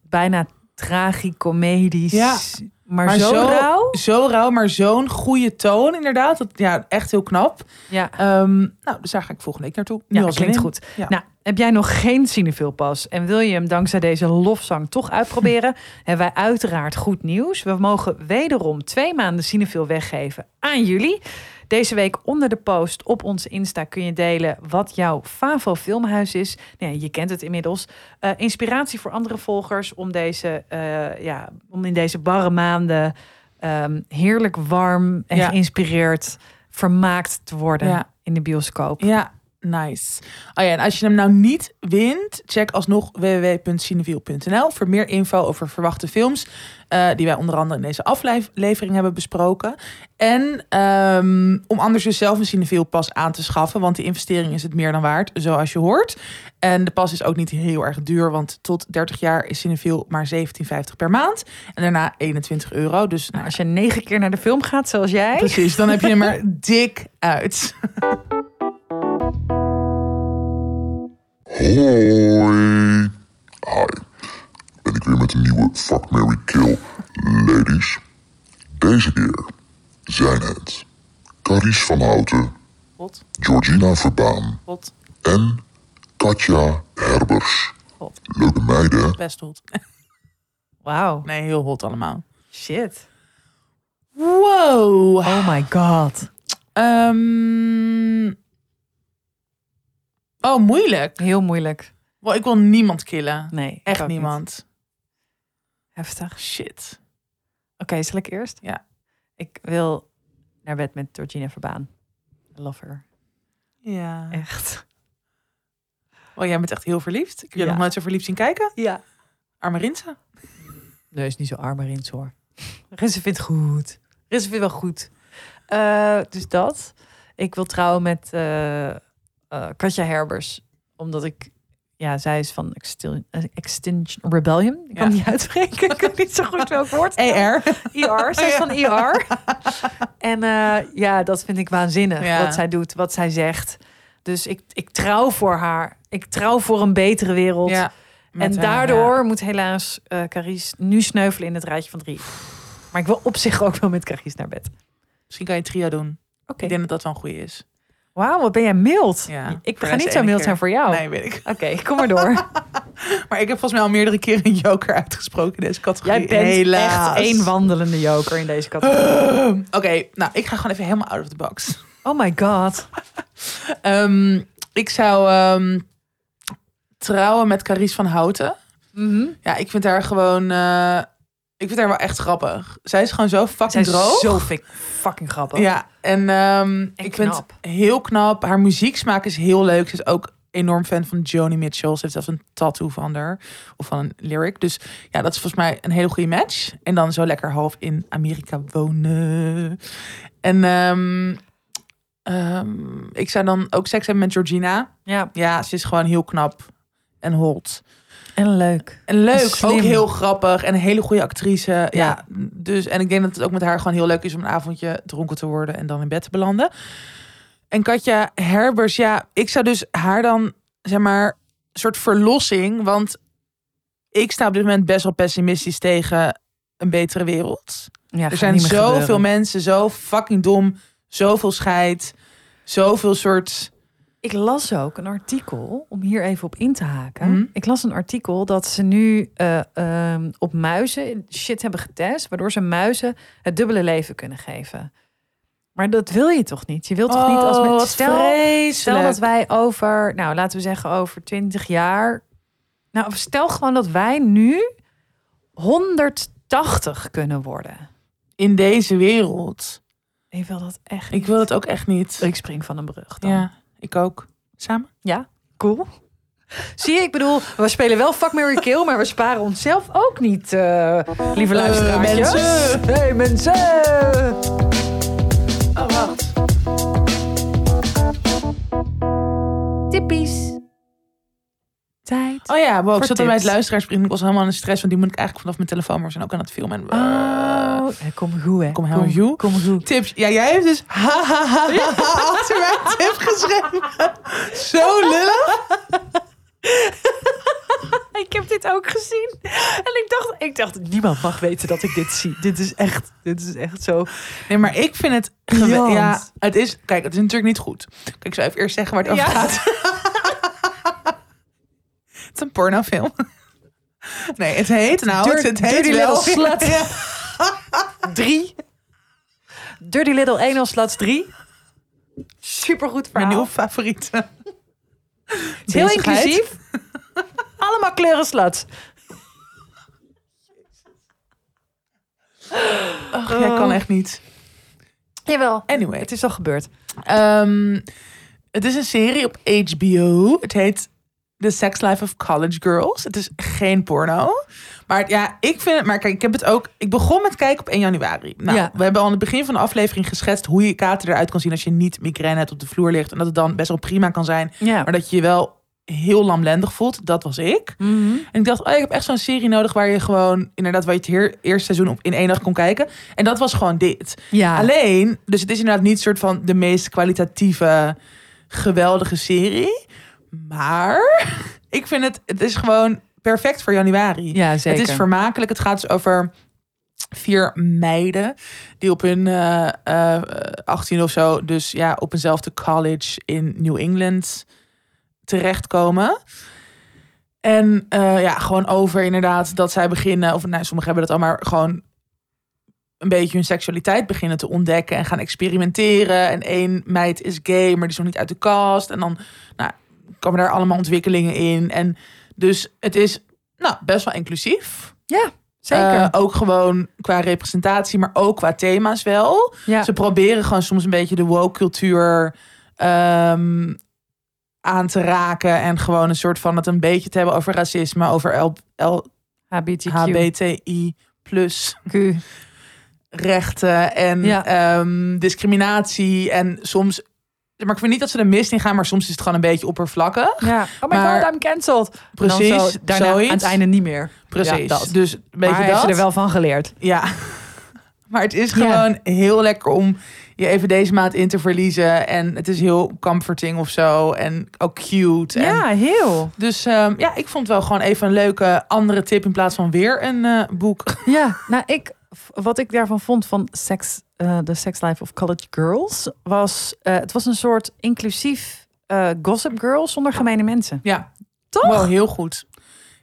[SPEAKER 2] bijna tragicomedisch.
[SPEAKER 1] Ja.
[SPEAKER 2] Maar,
[SPEAKER 1] Maar
[SPEAKER 2] zo,
[SPEAKER 1] zo-
[SPEAKER 2] rauw.
[SPEAKER 1] Zo rauw, maar zo'n goede toon inderdaad. Dat, ja, echt heel knap.
[SPEAKER 2] Ja,
[SPEAKER 1] Ehm, nou, dus daar ga ik volgende week naartoe. Nu
[SPEAKER 2] ja
[SPEAKER 1] al
[SPEAKER 2] klinkt
[SPEAKER 1] in.
[SPEAKER 2] goed.
[SPEAKER 1] Ja.
[SPEAKER 2] Nou, heb jij nog geen Cinefil pas en wil je hem dankzij deze lofzang toch uitproberen? hebben wij uiteraard goed nieuws. We mogen wederom twee maanden Cinefil weggeven aan jullie. Deze week onder de post op onze Insta kun je delen wat jouw Favo filmhuis is. Nou, ja, je kent het inmiddels. Eh, inspiratie voor andere volgers om, deze, eh, ja, om in deze barre maanden ehm, heerlijk warm en
[SPEAKER 1] Ja.
[SPEAKER 2] geïnspireerd vermaakt te worden in de bioscoop.
[SPEAKER 1] Ja, nice. Oh ja, en als je hem nou niet wint, check alsnog www.cineviel.nl voor meer info over verwachte films. eh, die wij onder andere in deze aflevering hebben besproken. En ehm, om anders dus zelf een Cineviel pas aan te schaffen. Want die investering is het meer dan waard, zoals je hoort. En de pas is ook niet heel erg duur. Want tot 30 jaar is Cineviel maar 17,50 per maand. En daarna 21 euro. Dus nou,
[SPEAKER 2] Als je negen keer naar de film gaat, zoals jij.
[SPEAKER 1] precies, dan heb je hem er dik uit.
[SPEAKER 4] Hoi. Hi. Ben ik weer met een nieuwe Fuck, Mary Kill. Ladies. Deze keer zijn het Carice van Houten,
[SPEAKER 1] Hot,
[SPEAKER 4] Georgina Verbaan
[SPEAKER 1] hot,
[SPEAKER 4] en Katja Herbers.
[SPEAKER 1] hot.
[SPEAKER 4] Leuke meiden.
[SPEAKER 1] Best hot.
[SPEAKER 2] Wauw.
[SPEAKER 1] Nee, heel hot allemaal.
[SPEAKER 2] Shit.
[SPEAKER 1] Wow.
[SPEAKER 2] Oh my god.
[SPEAKER 1] Ehm. Oh, moeilijk.
[SPEAKER 2] Heel moeilijk.
[SPEAKER 1] Ik wil niemand killen.
[SPEAKER 2] Nee.
[SPEAKER 1] Echt
[SPEAKER 2] niet.
[SPEAKER 1] niemand.
[SPEAKER 2] Heftig.
[SPEAKER 1] Shit.
[SPEAKER 2] Oké, zal ik eerst?
[SPEAKER 1] Ja.
[SPEAKER 2] Ik wil naar bed met Georgina Verbaan. Love her.
[SPEAKER 1] Ja.
[SPEAKER 2] Echt.
[SPEAKER 1] Oh, jij bent echt heel verliefd. Ik heb je
[SPEAKER 2] Ja.
[SPEAKER 1] nog nooit zo verliefd zien kijken.
[SPEAKER 2] Ja.
[SPEAKER 1] Arme Rinse.
[SPEAKER 2] Nee, is niet zo arm erin hoor. Rinse vindt goed. Rinse vindt wel goed. Eh, dus dat. Ik wil trouwen met eh, eh, Katja Herbers. Omdat ik... Ja, zij is van Extin- eh, Extinction Rebellion. Ik kan
[SPEAKER 1] Ja.
[SPEAKER 2] niet uitspreken. ik weet niet zo goed welk woord.
[SPEAKER 1] ER.
[SPEAKER 2] IR, zij is van IR. En eh, ja, dat vind ik waanzinnig
[SPEAKER 1] Ja.
[SPEAKER 2] wat zij doet, wat zij zegt. Dus ik, ik trouw voor haar. Ik trouw voor een betere wereld.
[SPEAKER 1] Ja.
[SPEAKER 2] En daardoor moet helaas eh Carice nu sneuvelen in het rijtje van drie. Maar ik wil op zich ook wel met Carice naar bed.
[SPEAKER 1] Misschien kan je een trio doen.
[SPEAKER 2] Oké.
[SPEAKER 1] Ik denk dat dat wel een goede is.
[SPEAKER 2] Wauw, wat ben jij mild.
[SPEAKER 1] Ja,
[SPEAKER 2] ik ga niet zo mild
[SPEAKER 1] keer.
[SPEAKER 2] zijn voor jou.
[SPEAKER 1] Nee, weet ik.
[SPEAKER 2] Oké, kom maar door.
[SPEAKER 1] Maar ik heb volgens mij al meerdere keren een joker uitgesproken in deze categorie.
[SPEAKER 2] jij bent
[SPEAKER 1] Helaas.
[SPEAKER 2] echt één wandelende joker in deze categorie.
[SPEAKER 1] Oké, nou, ik ga gewoon even helemaal out of the box.
[SPEAKER 2] Oh my god.
[SPEAKER 1] Ehm, ik zou ehm, trouwen met Carice van Houten.
[SPEAKER 2] Mhm.
[SPEAKER 1] Ja, ik vind haar gewoon... eh, ik vind haar wel echt grappig. Zij is gewoon zo
[SPEAKER 2] Zij
[SPEAKER 1] fucking
[SPEAKER 2] is
[SPEAKER 1] droog.
[SPEAKER 2] zo fik- fucking grappig.
[SPEAKER 1] Ja, en ehm, ik vind het heel knap. Haar muzieksmaak is heel leuk. Ze is ook enorm fan van Joni Mitchell. Ze heeft zelfs een tattoo van haar. Of van een lyric. Dus ja, dat is volgens mij een hele goede match. En dan zo lekker half in Amerika wonen. En ehm, ehm, ik zou dan ook seks hebben met Georgina.
[SPEAKER 2] ja.
[SPEAKER 1] Ja, ze is gewoon heel knap en hot.
[SPEAKER 2] En leuk.
[SPEAKER 1] En leuk,
[SPEAKER 2] Slim.
[SPEAKER 1] ook heel grappig en een hele goede actrice. Ja. dus en ik denk dat het ook met haar gewoon heel leuk is om een avondje dronken te worden en dan in bed te belanden. En Katja Herbers, ja, ik zou dus haar dan zeg maar een soort verlossing, want ik sta op dit moment best wel pessimistisch tegen een betere wereld.
[SPEAKER 2] Ja,
[SPEAKER 1] er zijn zoveel mensen zo fucking dom, zoveel scheid, zoveel soort
[SPEAKER 2] Ik las ook een artikel, om hier even op in te haken.
[SPEAKER 1] Mhm.
[SPEAKER 2] Ik las een artikel dat ze nu eh, ehm, op muizen shit hebben getest, waardoor ze muizen het dubbele leven kunnen geven. Maar dat wil je toch niet? Je wilt toch niet als
[SPEAKER 1] Oh, wat
[SPEAKER 2] stel, stel dat wij over, nou laten we zeggen over 20 jaar. Nou, stel gewoon dat wij nu 180 kunnen worden.
[SPEAKER 1] in deze wereld.
[SPEAKER 2] Ik wil dat echt.
[SPEAKER 1] Ik
[SPEAKER 2] niet.
[SPEAKER 1] wil het ook echt niet.
[SPEAKER 2] Ik spring van een brug. Dan.
[SPEAKER 1] Ja, ik ook. Samen?
[SPEAKER 2] Ja, cool. Zie je, ik bedoel, we spelen wel Fuck, Mary Kill, maar we sparen onszelf ook niet, eh lieve
[SPEAKER 1] Eh,
[SPEAKER 2] luisteraars.
[SPEAKER 1] mensen.
[SPEAKER 2] Hey, mensen!
[SPEAKER 1] Oh, wacht.
[SPEAKER 2] Tippies. Tijd.
[SPEAKER 1] Oh ja, wow, ik zat dan bij het luisteraarsvriend. Ik was helemaal in de stress, want die moet ik eigenlijk vanaf mijn telefoon. Maar zijn ook aan het filmen. En,
[SPEAKER 2] Oh, ja, kom goed, hè?
[SPEAKER 1] Kom helemaal goed.
[SPEAKER 2] Kom goed.
[SPEAKER 1] Tips. Ja, jij hebt dus ha ha ha achter mijn tip geschreven. Zo lullig.
[SPEAKER 2] Ik heb dit ook gezien. En ik dacht, ik dacht, niemand mag weten dat ik dit zie. Dit is echt, dit is echt zo.
[SPEAKER 1] Nee, maar ik vind het... Ja, het is... Kijk, het is natuurlijk niet goed. Kijk, ik zou even eerst zeggen waar het over
[SPEAKER 2] Ja.
[SPEAKER 1] gaat. het is een pornofilm. Nee, het heet... Nou, het, het heet
[SPEAKER 2] Dirty
[SPEAKER 1] wel...
[SPEAKER 2] Little Slut.
[SPEAKER 1] Ja.
[SPEAKER 2] Drie. Dirty Little Anal Sluts 3. Supergoed
[SPEAKER 1] Mijn
[SPEAKER 2] verhaal.
[SPEAKER 1] nieuwe favoriet.
[SPEAKER 2] Heel inclusief. Allemaal kleuren sluts.
[SPEAKER 1] Ach, jij kan echt niet.
[SPEAKER 2] Jawel.
[SPEAKER 1] Anyway.
[SPEAKER 2] Het is al gebeurd.
[SPEAKER 1] Ehm, het is een serie op HBO. Het heet The Sex Life of College Girls. Het is geen porno. Maar ja, ik vind het... Maar kijk, ik heb het ook... Ik begon met kijken op 1 januari. Nou,
[SPEAKER 2] Ja.
[SPEAKER 1] we hebben al aan het begin van de aflevering geschetst... hoe je kater eruit kan zien als je niet migraine hebt op de vloer ligt. En dat het dan best wel prima kan zijn.
[SPEAKER 2] Ja.
[SPEAKER 1] Maar dat je je wel heel lamlendig voelt. Dat was ik.
[SPEAKER 2] Mhm.
[SPEAKER 1] En ik dacht, oh, ik heb echt zo'n serie nodig... waar je gewoon inderdaad... waar je het heer- eerste seizoen op in één dag kon kijken. En dat was gewoon dit.
[SPEAKER 2] Ja.
[SPEAKER 1] Alleen, dus het is inderdaad niet soort van de meest kwalitatieve, geweldige serie. Maar ik vind het, het is gewoon perfect voor januari.
[SPEAKER 2] Ja, zeker.
[SPEAKER 1] Het is vermakelijk. Het gaat dus over vier meiden die op hun eh eh 18 of zo, dus ja, op eenzelfde college in New England terechtkomen. En eh, ja, gewoon over inderdaad dat zij beginnen, of nou, sommigen hebben dat al, maar gewoon een beetje hun seksualiteit beginnen te ontdekken en gaan experimenteren. En één meid is gay, maar die is nog niet uit de kast. En dan nou, komen daar allemaal ontwikkelingen in. En dus het is nou, best wel inclusief.
[SPEAKER 2] Ja, zeker.
[SPEAKER 1] Eh, ook gewoon qua representatie, maar ook qua thema's wel.
[SPEAKER 2] ja.
[SPEAKER 1] Ze proberen gewoon soms een beetje de woke cultuur ehm, aan te raken. En gewoon een soort van het een beetje te hebben over racisme, over L, L,
[SPEAKER 2] HBTQ.
[SPEAKER 1] HBTI plus
[SPEAKER 2] Q.
[SPEAKER 1] rechten en
[SPEAKER 2] Ja.
[SPEAKER 1] ehm, discriminatie. En soms, maar ik vind niet dat ze de mist in gaan, maar soms is het gewoon een beetje oppervlakkig.
[SPEAKER 2] Ja. Oh my
[SPEAKER 1] Maar-
[SPEAKER 2] god, I'm cancelled.
[SPEAKER 1] Precies,
[SPEAKER 2] zo, daarna
[SPEAKER 1] zoiets.
[SPEAKER 2] aan het einde niet meer.
[SPEAKER 1] Precies.
[SPEAKER 2] Ja.
[SPEAKER 1] Dus een beetje dat.
[SPEAKER 2] ze er wel van geleerd.
[SPEAKER 1] Ja. Maar het is
[SPEAKER 2] Ja.
[SPEAKER 1] gewoon heel lekker om je even deze maand in te verliezen. En het is heel comforting of zo. En ook cute. En
[SPEAKER 2] Ja, heel.
[SPEAKER 1] Dus ehm, ja, ik vond wel gewoon even een leuke andere tip in plaats van weer een eh, boek.
[SPEAKER 2] Ja, nou ik, wat ik daarvan vond van sex, eh The Sex Life of College Girls, was eh, het was een soort inclusief eh, Gossip Girl zonder gemene mensen.
[SPEAKER 1] Ja,
[SPEAKER 2] Toch?
[SPEAKER 1] wow, heel goed.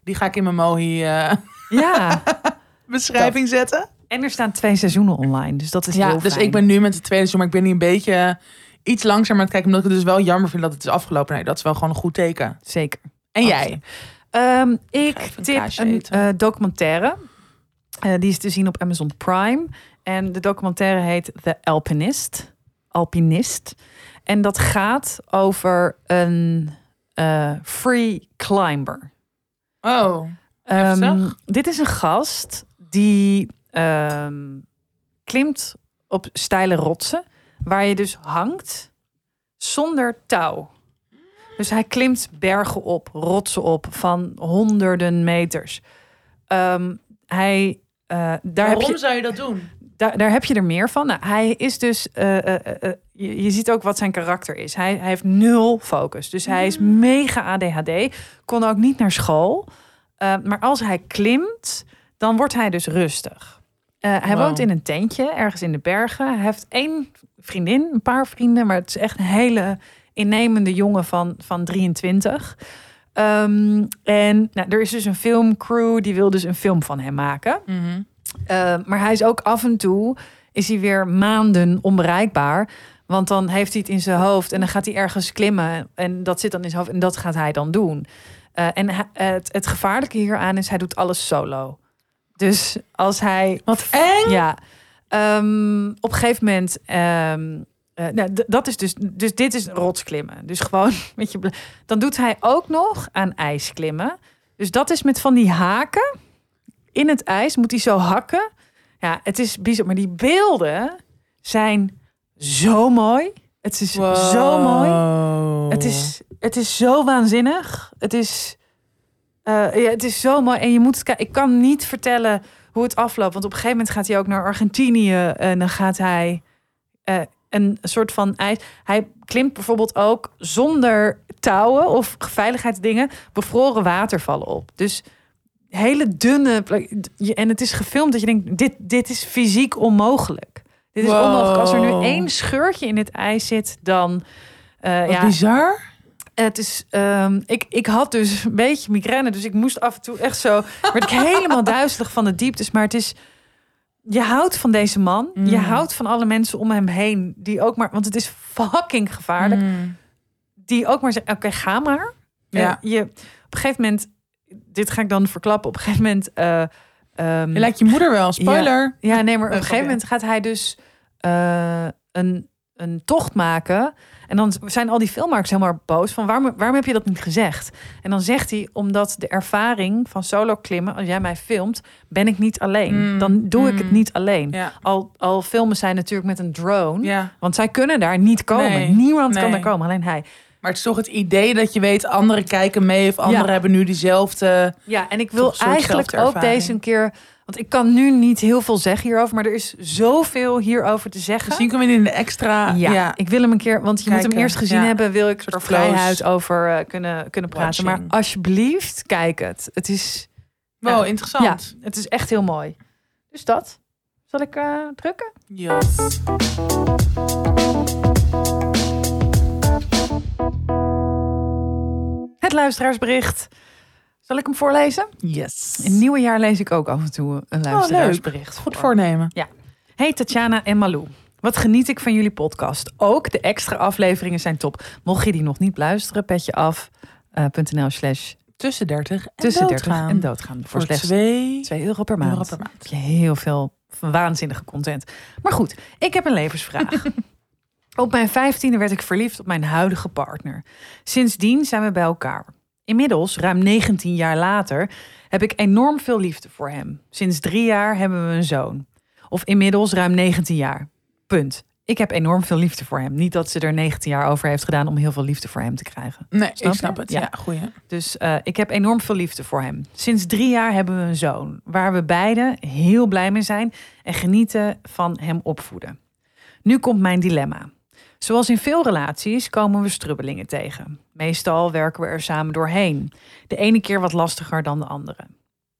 [SPEAKER 1] Die ga ik in mijn Mohi eh,
[SPEAKER 2] Ja.
[SPEAKER 1] beschrijving zetten.
[SPEAKER 2] En er staan twee seizoenen online, dus dat is
[SPEAKER 1] Ja,
[SPEAKER 2] heel
[SPEAKER 1] dus
[SPEAKER 2] fijn.
[SPEAKER 1] ik ben nu met de tweede seizoen, maar ik ben nu een beetje iets langzamer aan het kijken. Omdat ik het dus wel jammer vind dat het is afgelopen. Nee, dat is wel gewoon een goed teken.
[SPEAKER 2] Zeker.
[SPEAKER 1] En jij?
[SPEAKER 2] Ehm, ik tip een eh, documentaire. Eh, die is te zien op Amazon Prime. En de documentaire heet The Alpinist. Alpinist. En dat gaat over een eh, free climber.
[SPEAKER 1] Oh, Heftig.
[SPEAKER 2] dit is een gast die ehm, klimt op steile rotsen, waar je dus hangt zonder touw. Dus hij klimt bergen op, rotsen op van honderden meters. Ehm, hij, eh, daar, heb
[SPEAKER 1] waarom
[SPEAKER 2] je,
[SPEAKER 1] zou je dat doen?
[SPEAKER 2] daar, daar heb je er meer van. Nou, hij is dus, eh, eh, je, je ziet ook wat zijn karakter is. Hij, hij heeft nul focus. Dus hij is mega ADHD, kon ook niet naar school. Maar als hij klimt, dan wordt hij dus rustig. Hij
[SPEAKER 1] Wow.
[SPEAKER 2] woont in een tentje ergens in de bergen. Hij heeft één vriendin, een paar vrienden, maar het is echt een hele innemende jongen van, van 23. Um, en nou, er is dus een filmcrew die wil dus een film van hem maken.
[SPEAKER 1] Mhm.
[SPEAKER 2] Uh, maar hij is ook af en toe is hij weer maanden onbereikbaar. Want dan heeft hij het in zijn hoofd en dan gaat hij ergens klimmen. En dat zit dan in zijn hoofd en dat gaat hij dan doen. Uh, en het, het gevaarlijke hieraan is, hij doet alles solo. Dus als hij...
[SPEAKER 1] Wat eng!
[SPEAKER 2] Ja. Um, op een gegeven moment... Um, uh, nou, dat is dus, dus dit is rotsklimmen. Dus gewoon met je. Dan doet hij ook nog aan ijsklimmen. Dus dat is met van die haken in het ijs. Moet hij zo hakken. Ja, het is bizar. Maar die beelden zijn zo mooi. Het is zo mooi. Het is, het is zo waanzinnig. Het is Eh, ja, het is zo mooi. En je moet. Ik kan niet vertellen hoe het afloopt. Want op een gegeven moment gaat hij ook naar Argentinië. En dan gaat hij eh, een soort van ijs. Hij klimt bijvoorbeeld ook zonder touwen of veiligheidsdingen bevroren watervallen op. Dus hele dunne. En het is gefilmd dat je denkt: dit, dit is fysiek onmogelijk. Dit is
[SPEAKER 1] Wow.
[SPEAKER 2] onmogelijk. Als er nu één scheurtje in het ijs zit, dan. eh,
[SPEAKER 1] Wat
[SPEAKER 2] ja,
[SPEAKER 1] bizar.
[SPEAKER 2] het is, ehm, ik, ik had dus een beetje migraine, dus ik moest af en toe echt zo, werd ik helemaal duizelig van de dieptes. Maar het is, je houdt van deze man, je
[SPEAKER 1] Mm.
[SPEAKER 2] houdt van alle mensen om hem heen, die ook maar, want het is fucking gevaarlijk,
[SPEAKER 1] Mm.
[SPEAKER 2] die ook maar zeggen, oké, ga maar.
[SPEAKER 1] Ja.
[SPEAKER 2] En je, op een gegeven moment, dit ga ik dan verklappen, op een gegeven moment. eh, ehm,
[SPEAKER 1] Je lijkt je moeder wel, spoiler.
[SPEAKER 2] ja, nee, maar op
[SPEAKER 1] Oh,
[SPEAKER 2] een gegeven
[SPEAKER 1] grapje.
[SPEAKER 2] moment gaat hij dus eh, een, een tocht maken. En dan zijn al die filmmakers helemaal boos van waarom, waarom heb je dat niet gezegd? En dan zegt hij, omdat de ervaring van solo klimmen, als jij mij filmt, ben ik niet alleen.
[SPEAKER 1] Mm,
[SPEAKER 2] Dan doe ik het
[SPEAKER 1] mm.
[SPEAKER 2] niet alleen.
[SPEAKER 1] Ja.
[SPEAKER 2] Al, al filmen zij natuurlijk met een drone.
[SPEAKER 1] ja.
[SPEAKER 2] Want zij kunnen daar niet komen.
[SPEAKER 1] Nee,
[SPEAKER 2] Niemand kan daar komen, alleen hij.
[SPEAKER 1] Maar het is toch het idee dat je weet, anderen kijken mee of anderen
[SPEAKER 2] Ja.
[SPEAKER 1] hebben nu diezelfde.
[SPEAKER 2] Ja, en ik wil eigenlijk ook deze een keer... Want ik kan nu niet heel veel zeggen hierover, maar er is zoveel hierover te zeggen.
[SPEAKER 1] Misschien komen we in de extra.
[SPEAKER 2] Ja,
[SPEAKER 1] Ja.
[SPEAKER 2] ik wil hem een keer, want je moet hem eerst gezien
[SPEAKER 1] ja.
[SPEAKER 2] hebben, wil ik er vrijheid over eh, kunnen, kunnen praten.
[SPEAKER 1] watching.
[SPEAKER 2] Maar alsjeblieft, kijk het. Het is,
[SPEAKER 1] Wow,
[SPEAKER 2] Ja.
[SPEAKER 1] interessant.
[SPEAKER 2] ja, het is echt heel mooi. Dus dat. Zal ik eh, drukken?
[SPEAKER 1] Yes.
[SPEAKER 2] Het luisteraarsbericht. Zal ik hem voorlezen?
[SPEAKER 1] Yes.
[SPEAKER 2] In het nieuwe jaar lees ik ook af en toe een luisteraarsbericht.
[SPEAKER 1] Goed
[SPEAKER 2] voor.
[SPEAKER 1] voornemen.
[SPEAKER 2] Hey Tatjana en Malou. Wat geniet ik van jullie podcast. Ook de extra afleveringen zijn top. Mocht je die nog niet luisteren, petje af.nl slash
[SPEAKER 1] Tussen 30 en
[SPEAKER 2] tussen
[SPEAKER 1] doodgaan.
[SPEAKER 2] 30 en doodgaan. Voor
[SPEAKER 1] Voor
[SPEAKER 2] slechts
[SPEAKER 1] 2
[SPEAKER 2] 2 euro per maand.
[SPEAKER 1] euro per maand.
[SPEAKER 2] heb je heel veel waanzinnige content. Maar goed, ik heb een levensvraag. op mijn vijftiende werd ik verliefd op mijn huidige partner. Sindsdien zijn we bij elkaar. Inmiddels, ruim 19 jaar later, heb ik enorm veel liefde voor hem. Sinds drie jaar hebben we een zoon. Of inmiddels ruim 19 jaar. Punt. Ik heb enorm veel liefde voor hem. Niet dat ze er 19 jaar over heeft gedaan om heel veel liefde voor hem te krijgen.
[SPEAKER 1] Nee,
[SPEAKER 2] Snap
[SPEAKER 1] ik snap
[SPEAKER 2] je?
[SPEAKER 1] het.
[SPEAKER 2] Ja.
[SPEAKER 1] Ja, goeie.
[SPEAKER 2] Dus eh, ik heb enorm veel liefde voor hem. Sinds drie jaar hebben we een zoon, waar we beiden heel blij mee zijn en genieten van hem opvoeden. Nu komt mijn dilemma. Zoals in veel relaties komen we strubbelingen tegen. Meestal werken we er samen doorheen. De ene keer wat lastiger dan de andere.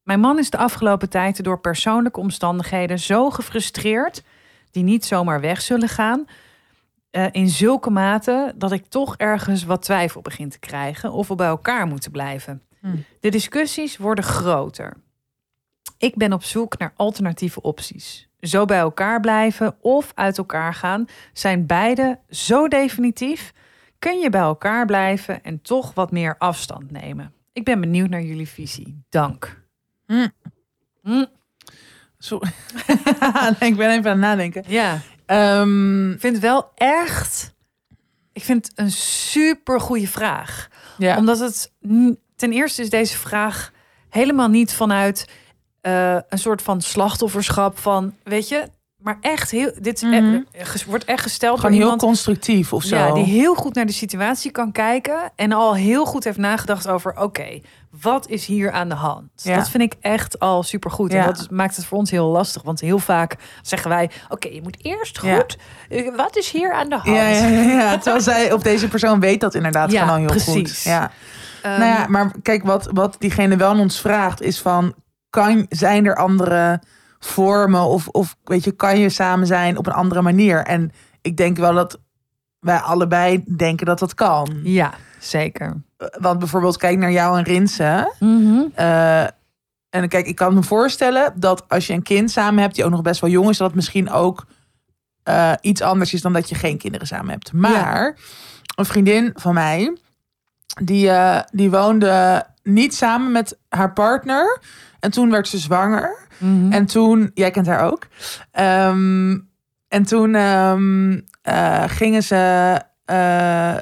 [SPEAKER 2] Mijn man is de afgelopen tijd door persoonlijke omstandigheden zo gefrustreerd, die niet zomaar weg zullen gaan, eh, in zulke mate dat ik toch ergens wat twijfel begin te krijgen of we bij elkaar moeten blijven.
[SPEAKER 1] Hmm.
[SPEAKER 2] De discussies worden groter. Ik ben op zoek naar alternatieve opties. Zo bij elkaar blijven of uit elkaar gaan zijn beide zo definitief. Kun je bij elkaar blijven en toch wat meer afstand nemen? Ik ben benieuwd naar jullie visie. Dank.
[SPEAKER 1] Hmm.
[SPEAKER 2] Hmm.
[SPEAKER 1] Zo. ik ben even aan het nadenken.
[SPEAKER 2] Ja.
[SPEAKER 1] Ehm,
[SPEAKER 2] Ik vind het wel echt. Ik vind het een super goede vraag.
[SPEAKER 1] ja.
[SPEAKER 2] Omdat het ten eerste is deze vraag helemaal niet vanuit eh, een soort van slachtofferschap van, weet je, maar echt heel. Dit is
[SPEAKER 1] Mhm.
[SPEAKER 2] echt- wordt echt gesteld
[SPEAKER 1] Gewoon
[SPEAKER 2] door
[SPEAKER 1] heel
[SPEAKER 2] iemand
[SPEAKER 1] constructief of zo.
[SPEAKER 2] ja, die heel goed naar de situatie kan kijken en al heel goed heeft nagedacht over, oké, wat is hier aan de hand?
[SPEAKER 1] Ja.
[SPEAKER 2] Dat vind ik echt al super goed. En dat maakt het voor ons heel lastig, want heel vaak zeggen wij, oké, je moet eerst goed. eh, Wat is hier aan de hand?
[SPEAKER 1] ja, ja. Terwijl zij op deze persoon weet dat inderdaad gewoon al heel
[SPEAKER 2] precies.
[SPEAKER 1] goed. Ja.
[SPEAKER 2] Ehm,
[SPEAKER 1] nou ja, maar kijk, wat, wat diegene wel aan ons vraagt is van... Kan, zijn er andere vormen of, of weet je, kan je samen zijn op een andere manier? En ik denk wel dat wij allebei denken dat dat kan.
[SPEAKER 2] ja, zeker.
[SPEAKER 1] Want bijvoorbeeld kijk naar jou en Rinse.
[SPEAKER 2] Mhm.
[SPEAKER 1] Eh, en kijk, ik kan me voorstellen dat als je een kind samen hebt... die ook nog best wel jong is... dat het misschien ook eh, iets anders is dan dat je geen kinderen samen hebt. Maar een vriendin van mij... Die, eh, die woonde niet samen met haar partner... En toen werd ze zwanger.
[SPEAKER 2] Mhm.
[SPEAKER 1] En toen, jij kent haar ook. Ehm, en toen ehm, eh, gingen ze. eh,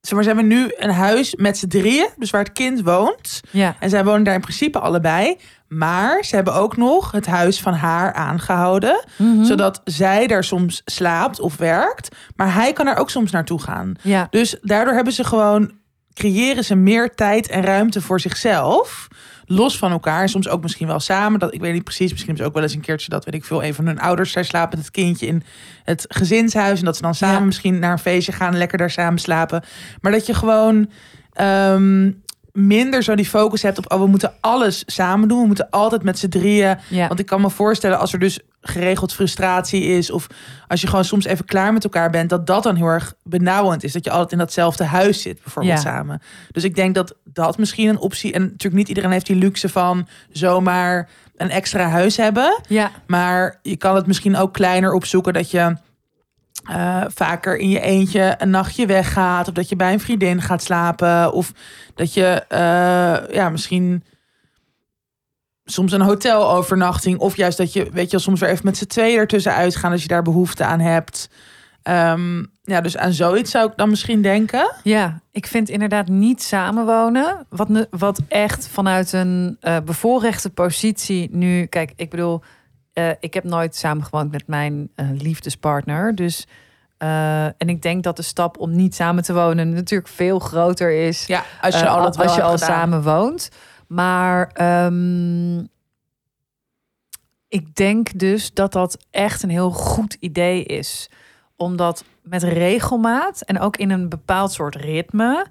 [SPEAKER 1] zeg maar, ze hebben nu een huis met z'n drieën, dus waar het kind woont.
[SPEAKER 2] ja.
[SPEAKER 1] En zij wonen daar in principe allebei. Maar ze hebben ook nog het huis van haar aangehouden.
[SPEAKER 2] Mhm.
[SPEAKER 1] Zodat zij daar soms slaapt of werkt. Maar hij kan er ook soms naartoe gaan.
[SPEAKER 2] ja.
[SPEAKER 1] Dus daardoor hebben ze gewoon creëren ze meer tijd en ruimte voor zichzelf. Los van elkaar. Soms ook misschien wel samen. Dat, ik weet niet precies. Misschien is ook wel eens een keertje dat weet ik veel. Een van hun ouders daar slaapt met het kindje in het gezinshuis. En dat ze dan samen
[SPEAKER 2] Ja.
[SPEAKER 1] misschien naar een feestje gaan. Lekker daar samen slapen. Maar dat je gewoon ehm, minder zo die focus hebt op. Oh, we moeten alles samen doen. We moeten altijd met z'n drieën.
[SPEAKER 2] Ja.
[SPEAKER 1] Want ik kan me voorstellen als er dus geregeld frustratie is. Of als je gewoon soms even klaar met elkaar bent. Dat dat dan heel erg benauwend is. Dat je altijd in datzelfde huis zit bijvoorbeeld
[SPEAKER 2] Ja.
[SPEAKER 1] samen. Dus ik denk dat dat misschien een optie. En natuurlijk niet iedereen heeft die luxe van zomaar een extra huis hebben.
[SPEAKER 2] ja.
[SPEAKER 1] Maar je kan het misschien ook kleiner opzoeken dat je eh, vaker in je eentje een nachtje weggaat. Of dat je bij een vriendin gaat slapen. Of dat je eh, ja, misschien soms een hotelovernachting. Of juist dat je, weet je, soms weer even met z'n tweeën ertussen uitgaan als je daar behoefte aan hebt. Ehm, ja, dus aan zoiets zou ik dan misschien denken.
[SPEAKER 2] Ja, ik vind inderdaad niet samenwonen. Wat, wat echt vanuit een eh, bevoorrechte positie nu. Kijk, ik bedoel, eh, ik heb nooit samengewoond met mijn eh, liefdespartner. Dus. eh, en ik denk dat de stap om niet samen te wonen natuurlijk veel groter is.
[SPEAKER 1] Ja, als je al dat
[SPEAKER 2] als je al
[SPEAKER 1] gedaan.
[SPEAKER 2] samen woont. Maar ehm, ik denk dus dat dat echt een heel goed idee is. Omdat met regelmaat en ook in een bepaald soort ritme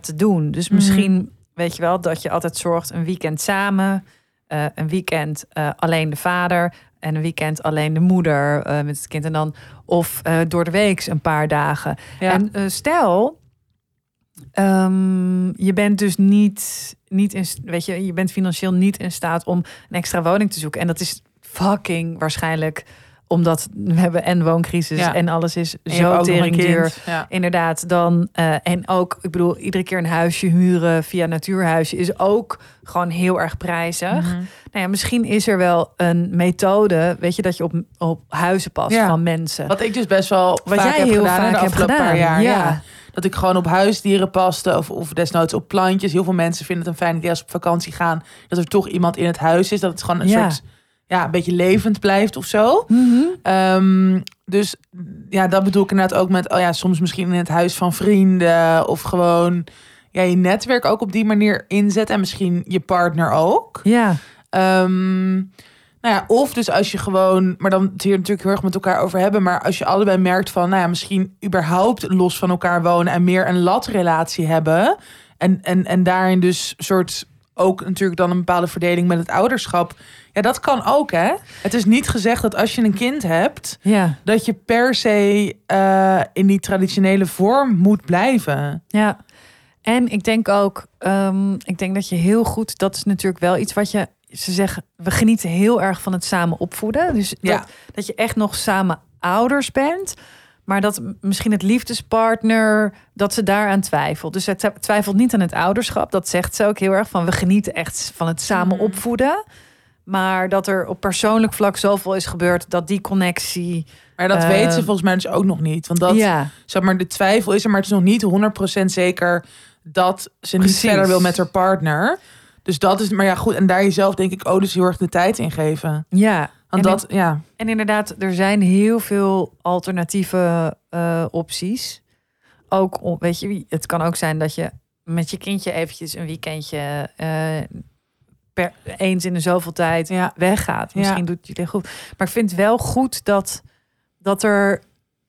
[SPEAKER 2] te doen. Dus
[SPEAKER 1] Mhm.
[SPEAKER 2] misschien weet je wel dat je altijd zorgt een weekend samen, eh, een weekend eh, alleen de vader en een weekend alleen de moeder eh, met het kind en dan of door de week een paar dagen.
[SPEAKER 1] Ja.
[SPEAKER 2] En stel, ehm, je bent dus niet, niet in, weet je, je bent financieel niet in staat om een extra woning te zoeken. En dat is fucking waarschijnlijk omdat we hebben en wooncrisis
[SPEAKER 1] Ja.
[SPEAKER 2] en alles is
[SPEAKER 1] En
[SPEAKER 2] zo tering duur.
[SPEAKER 1] Ja.
[SPEAKER 2] Inderdaad, dan eh, en ook, ik bedoel, iedere keer een huisje huren via natuurhuisje is ook gewoon heel erg prijzig.
[SPEAKER 1] Mhm.
[SPEAKER 2] Nou ja, misschien is er wel een methode, weet je, dat je op, op huizen past
[SPEAKER 1] Ja.
[SPEAKER 2] van mensen.
[SPEAKER 1] Wat ik dus best wel
[SPEAKER 2] Wat jij
[SPEAKER 1] heb
[SPEAKER 2] heel
[SPEAKER 1] gedaan
[SPEAKER 2] vaak
[SPEAKER 1] de
[SPEAKER 2] hebt
[SPEAKER 1] afgelopen
[SPEAKER 2] gedaan.
[SPEAKER 1] paar jaar.
[SPEAKER 2] Ja.
[SPEAKER 1] Dat ik gewoon op huisdieren paste of, of desnoods op plantjes. Heel veel mensen vinden het een fijn idee als ze op vakantie gaan. Dat er toch iemand in het huis is. Dat het gewoon een
[SPEAKER 2] Ja.
[SPEAKER 1] soort, ja, een beetje levend blijft of zo.
[SPEAKER 2] Mhm.
[SPEAKER 1] Ehm, dus ja, dat bedoel ik inderdaad ook met, oh ja, soms misschien in het huis van vrienden. Of gewoon ja, je netwerk ook op die manier inzet. En misschien je partner ook.
[SPEAKER 2] Ja,
[SPEAKER 1] Ehm, nou ja, of dus als je gewoon, maar dan het hier natuurlijk heel erg met elkaar over hebben, maar als je allebei merkt van, nou ja, misschien überhaupt los van elkaar wonen en meer een latrelatie hebben en, en, en daarin dus soort ook natuurlijk dan een bepaalde verdeling met het ouderschap. Ja, dat kan ook, hè? Het is niet gezegd dat als je een kind hebt,
[SPEAKER 2] ja,
[SPEAKER 1] dat je per se eh, in die traditionele vorm moet blijven.
[SPEAKER 2] ja. En ik denk ook, ehm, ik denk dat je heel goed, dat is natuurlijk wel iets wat je, ze zeggen, we genieten heel erg van het samen opvoeden. Dus
[SPEAKER 1] Ja.
[SPEAKER 2] dat, dat je echt nog samen ouders bent. Maar dat misschien het liefdespartner, dat ze daaraan twijfelt. Dus zij twi- twijfelt niet aan het ouderschap. Dat zegt ze ook heel erg van we genieten echt van het samen
[SPEAKER 1] Mhm.
[SPEAKER 2] opvoeden. Maar dat er op persoonlijk vlak zoveel is gebeurd dat die connectie.
[SPEAKER 1] Maar dat
[SPEAKER 2] Eh,
[SPEAKER 1] weten ze volgens mij dus ook nog niet. Want dat,
[SPEAKER 2] ja,
[SPEAKER 1] zeg maar, de twijfel is er, maar het is nog niet 100% zeker dat ze niet verder wil met haar partner. Dus dat is, maar ja, goed. En daar jezelf denk ik, oh, dus heel erg de tijd in geven.
[SPEAKER 2] ja.
[SPEAKER 1] Want
[SPEAKER 2] En
[SPEAKER 1] dat, ja.
[SPEAKER 2] En inderdaad, er zijn heel veel alternatieve eh, opties. Ook, weet je, het kan ook zijn dat je met je kindje eventjes een weekendje eh, per, eens in de zoveel tijd
[SPEAKER 1] Ja.
[SPEAKER 2] weggaat.
[SPEAKER 1] Ja.
[SPEAKER 2] Misschien doet het jullie goed. Maar ik vind wel goed dat, dat er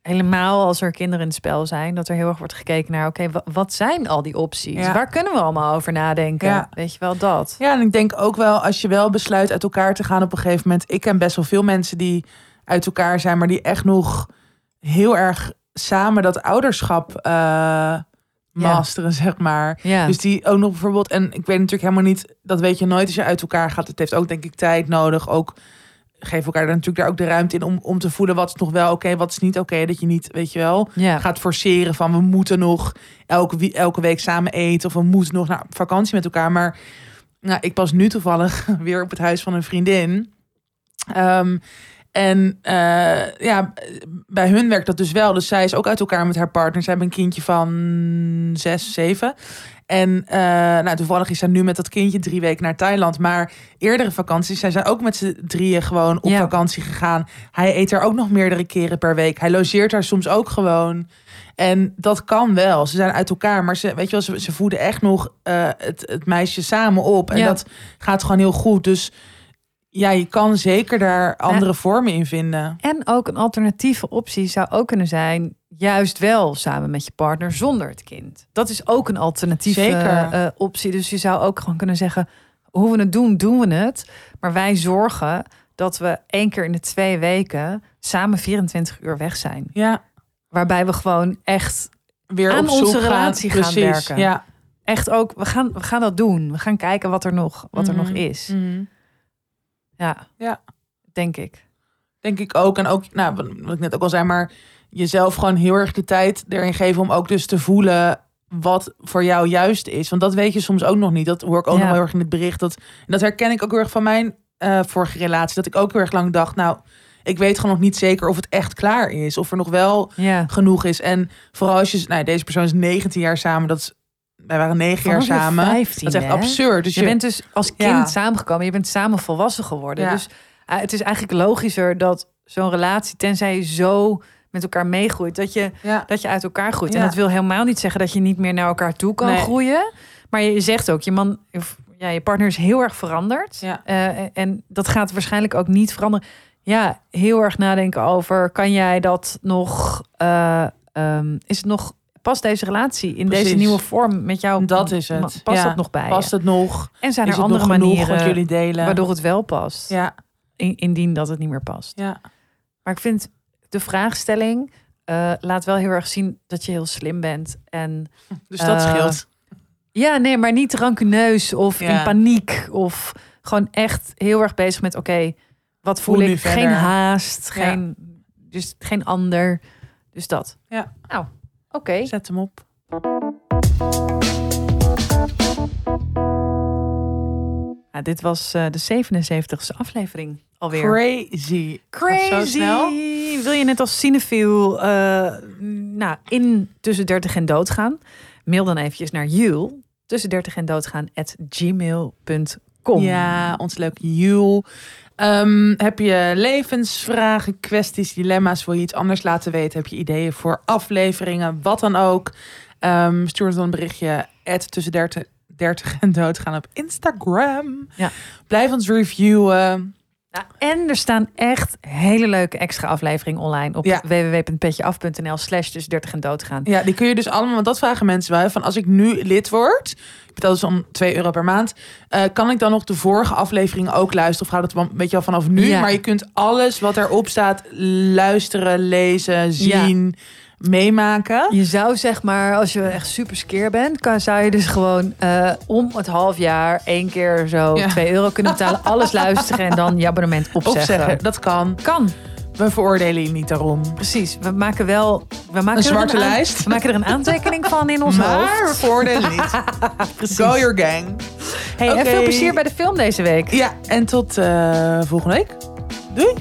[SPEAKER 2] helemaal als er kinderen in het spel zijn, dat er heel erg wordt gekeken naar, oké, wa- wat zijn al die opties?
[SPEAKER 1] Ja.
[SPEAKER 2] Waar kunnen we allemaal over nadenken?
[SPEAKER 1] Ja.
[SPEAKER 2] Weet je wel dat?
[SPEAKER 1] Ja, en ik denk ook wel, als je wel besluit uit elkaar te gaan op een gegeven moment. Ik ken best wel veel mensen die uit elkaar zijn, maar die echt nog heel erg samen dat ouderschap eh, masteren, zeg maar.
[SPEAKER 2] Ja.
[SPEAKER 1] Dus die ook nog bijvoorbeeld, en ik weet natuurlijk helemaal niet, dat weet je nooit als je uit elkaar gaat. Het heeft ook denk ik tijd nodig. Ook geef elkaar dan natuurlijk daar ook de ruimte in om, om te voelen wat is nog wel oké, wat is niet oké. dat je niet, weet je wel,
[SPEAKER 2] ja.
[SPEAKER 1] gaat forceren van we moeten nog elke, elke week samen eten of we moeten nog naar vakantie met elkaar. Maar nou, ik pas nu toevallig weer op het huis van een vriendin. Ehm, en eh, ja, bij hun werkt dat dus wel. Dus zij is ook uit elkaar met haar partner. Zij hebben een kindje van zes, zeven. En eh, nou, toevallig is zij nu met dat kindje drie weken naar Thailand. Maar eerdere vakanties zijn zij ook met z'n drieën gewoon op
[SPEAKER 2] Ja.
[SPEAKER 1] vakantie gegaan. Hij eet er ook nog meerdere keren per week. Hij logeert daar soms ook gewoon. En dat kan wel. Ze zijn uit elkaar, maar ze, weet je wel, ze, ze voeden echt nog eh, het, het meisje samen op. En
[SPEAKER 2] Ja.
[SPEAKER 1] dat gaat gewoon heel goed. Dus ja, je kan zeker daar andere vormen in vinden.
[SPEAKER 2] En ook een alternatieve optie zou ook kunnen zijn, juist wel samen met je partner zonder het kind. Dat is ook een alternatieve
[SPEAKER 1] Zeker.
[SPEAKER 2] eh, optie. Dus je zou ook gewoon kunnen zeggen, hoe we het doen, doen we het. Maar wij zorgen dat we één keer in de twee weken samen 24 uur weg zijn.
[SPEAKER 1] Ja,
[SPEAKER 2] Waarbij we gewoon echt,
[SPEAKER 1] weer
[SPEAKER 2] Aan
[SPEAKER 1] op
[SPEAKER 2] onze relatie gaan werken.
[SPEAKER 1] Ja.
[SPEAKER 2] echt ook, we gaan, we gaan dat doen. We gaan kijken wat er nog, wat er
[SPEAKER 1] Mhm.
[SPEAKER 2] nog is.
[SPEAKER 1] Mhm.
[SPEAKER 2] Ja.
[SPEAKER 1] Ja.
[SPEAKER 2] Denk ik.
[SPEAKER 1] Denk ik ook. En ook, nou, wat ik net ook al zei, maar jezelf gewoon heel erg de tijd erin geven om ook dus te voelen wat voor jou juist is. Want dat weet je soms ook nog niet. Dat hoor ik ook
[SPEAKER 2] Ja.
[SPEAKER 1] nog heel erg in het bericht. Dat, en dat herken ik ook heel erg van mijn eh, vorige relatie. Dat ik ook heel erg lang dacht, nou, ik weet gewoon nog niet zeker of het echt klaar is. Of er nog wel
[SPEAKER 2] Ja.
[SPEAKER 1] genoeg is. En vooral als je, nou, deze persoon is 19 jaar samen. Dat is, wij waren negen jaar samen.
[SPEAKER 2] 15e,
[SPEAKER 1] dat is echt
[SPEAKER 2] hè?
[SPEAKER 1] absurd. Dus
[SPEAKER 2] Je bent dus als kind
[SPEAKER 1] Ja.
[SPEAKER 2] samengekomen. Je bent samen volwassen geworden.
[SPEAKER 1] Ja.
[SPEAKER 2] Dus eh, het is eigenlijk logischer dat zo'n relatie, tenzij je zo met elkaar meegroeit, dat je,
[SPEAKER 1] ja,
[SPEAKER 2] dat je uit elkaar groeit. En dat wil helemaal niet zeggen dat je niet meer naar elkaar toe kan
[SPEAKER 1] Nee.
[SPEAKER 2] groeien. Maar je zegt ook, je man, of, ja, je partner is heel erg veranderd.
[SPEAKER 1] Ja.
[SPEAKER 2] Eh, en dat gaat waarschijnlijk ook niet veranderen. Ja, heel erg nadenken over, kan jij dat nog, eh, ehm, is het nog, past deze relatie in deze nieuwe vorm met jou?
[SPEAKER 1] Dat is het.
[SPEAKER 2] Past
[SPEAKER 1] Ja.
[SPEAKER 2] dat nog bij
[SPEAKER 1] past het nog?
[SPEAKER 2] En zijn
[SPEAKER 1] is
[SPEAKER 2] er andere manieren
[SPEAKER 1] jullie delen?
[SPEAKER 2] waardoor het wel past?
[SPEAKER 1] Ja,
[SPEAKER 2] In- indien dat het niet meer past.
[SPEAKER 1] ja.
[SPEAKER 2] Maar ik vind de vraagstelling eh, laat wel heel erg zien dat je heel slim bent. En
[SPEAKER 1] Dus dat
[SPEAKER 2] Eh,
[SPEAKER 1] scheelt.
[SPEAKER 2] ja, nee, maar niet rancuneus of
[SPEAKER 1] Ja.
[SPEAKER 2] in paniek. Of gewoon echt heel erg bezig met oké, wat voel
[SPEAKER 1] Hoe
[SPEAKER 2] ik? Geen
[SPEAKER 1] verder?
[SPEAKER 2] haast,
[SPEAKER 1] Ja.
[SPEAKER 2] geen, dus geen ander. Dus dat.
[SPEAKER 1] Ja.
[SPEAKER 2] Nou, oké.
[SPEAKER 1] Zet hem op.
[SPEAKER 2] Ja, dit was eh, de 77ste aflevering alweer.
[SPEAKER 1] Crazy. Zo
[SPEAKER 2] Crazy.
[SPEAKER 1] snel.
[SPEAKER 2] Wil je net als cinefiel eh nou, in tussen 30 en doodgaan? Mail dan eventjes naar Jul tussen 30 en doodgaan at gmail.com.
[SPEAKER 1] Ja, ons leuke Jul. Ehm, heb je levensvragen, kwesties, dilemma's? Wil je iets anders laten weten? Heb je ideeën voor afleveringen? Wat dan ook? Ehm, stuur ons dan een berichtje. tussen 30, 30 en doodgaan op Instagram.
[SPEAKER 2] Ja.
[SPEAKER 1] Blijf ons reviewen.
[SPEAKER 2] En er staan echt hele leuke extra afleveringen online op
[SPEAKER 1] Ja.
[SPEAKER 2] www.petjeaf.nl slash tussen 30 en doodgaan.
[SPEAKER 1] Ja, die kun je dus allemaal, want dat vragen mensen wel. Van als ik nu lid word, ik betaal dus om 2 euro per maand, eh, kan ik dan nog de vorige afleveringen ook luisteren? Of gaat het wel een beetje al vanaf nu?
[SPEAKER 2] Ja.
[SPEAKER 1] Maar je kunt alles wat erop staat luisteren, lezen, zien, meemaken.
[SPEAKER 2] Je zou zeg maar, als je echt super skeer bent, kan, zou je dus gewoon eh, om het half jaar één keer zo
[SPEAKER 1] Ja.
[SPEAKER 2] 2 euro kunnen betalen, alles luisteren en dan je abonnement opzeggen.
[SPEAKER 1] Opzeggen, dat kan.
[SPEAKER 2] Kan,
[SPEAKER 1] We veroordelen je niet daarom.
[SPEAKER 2] precies. We maken wel we maken
[SPEAKER 1] Een zwarte
[SPEAKER 2] aan-
[SPEAKER 1] lijst.
[SPEAKER 2] We maken er een aantekening van in ons
[SPEAKER 1] Maar
[SPEAKER 2] hoofd.
[SPEAKER 1] we veroordelen niet.
[SPEAKER 2] Precies.
[SPEAKER 1] Go your gang.
[SPEAKER 2] Hey. En veel plezier bij de film deze week.
[SPEAKER 1] Ja, en tot eh, volgende week. Doei.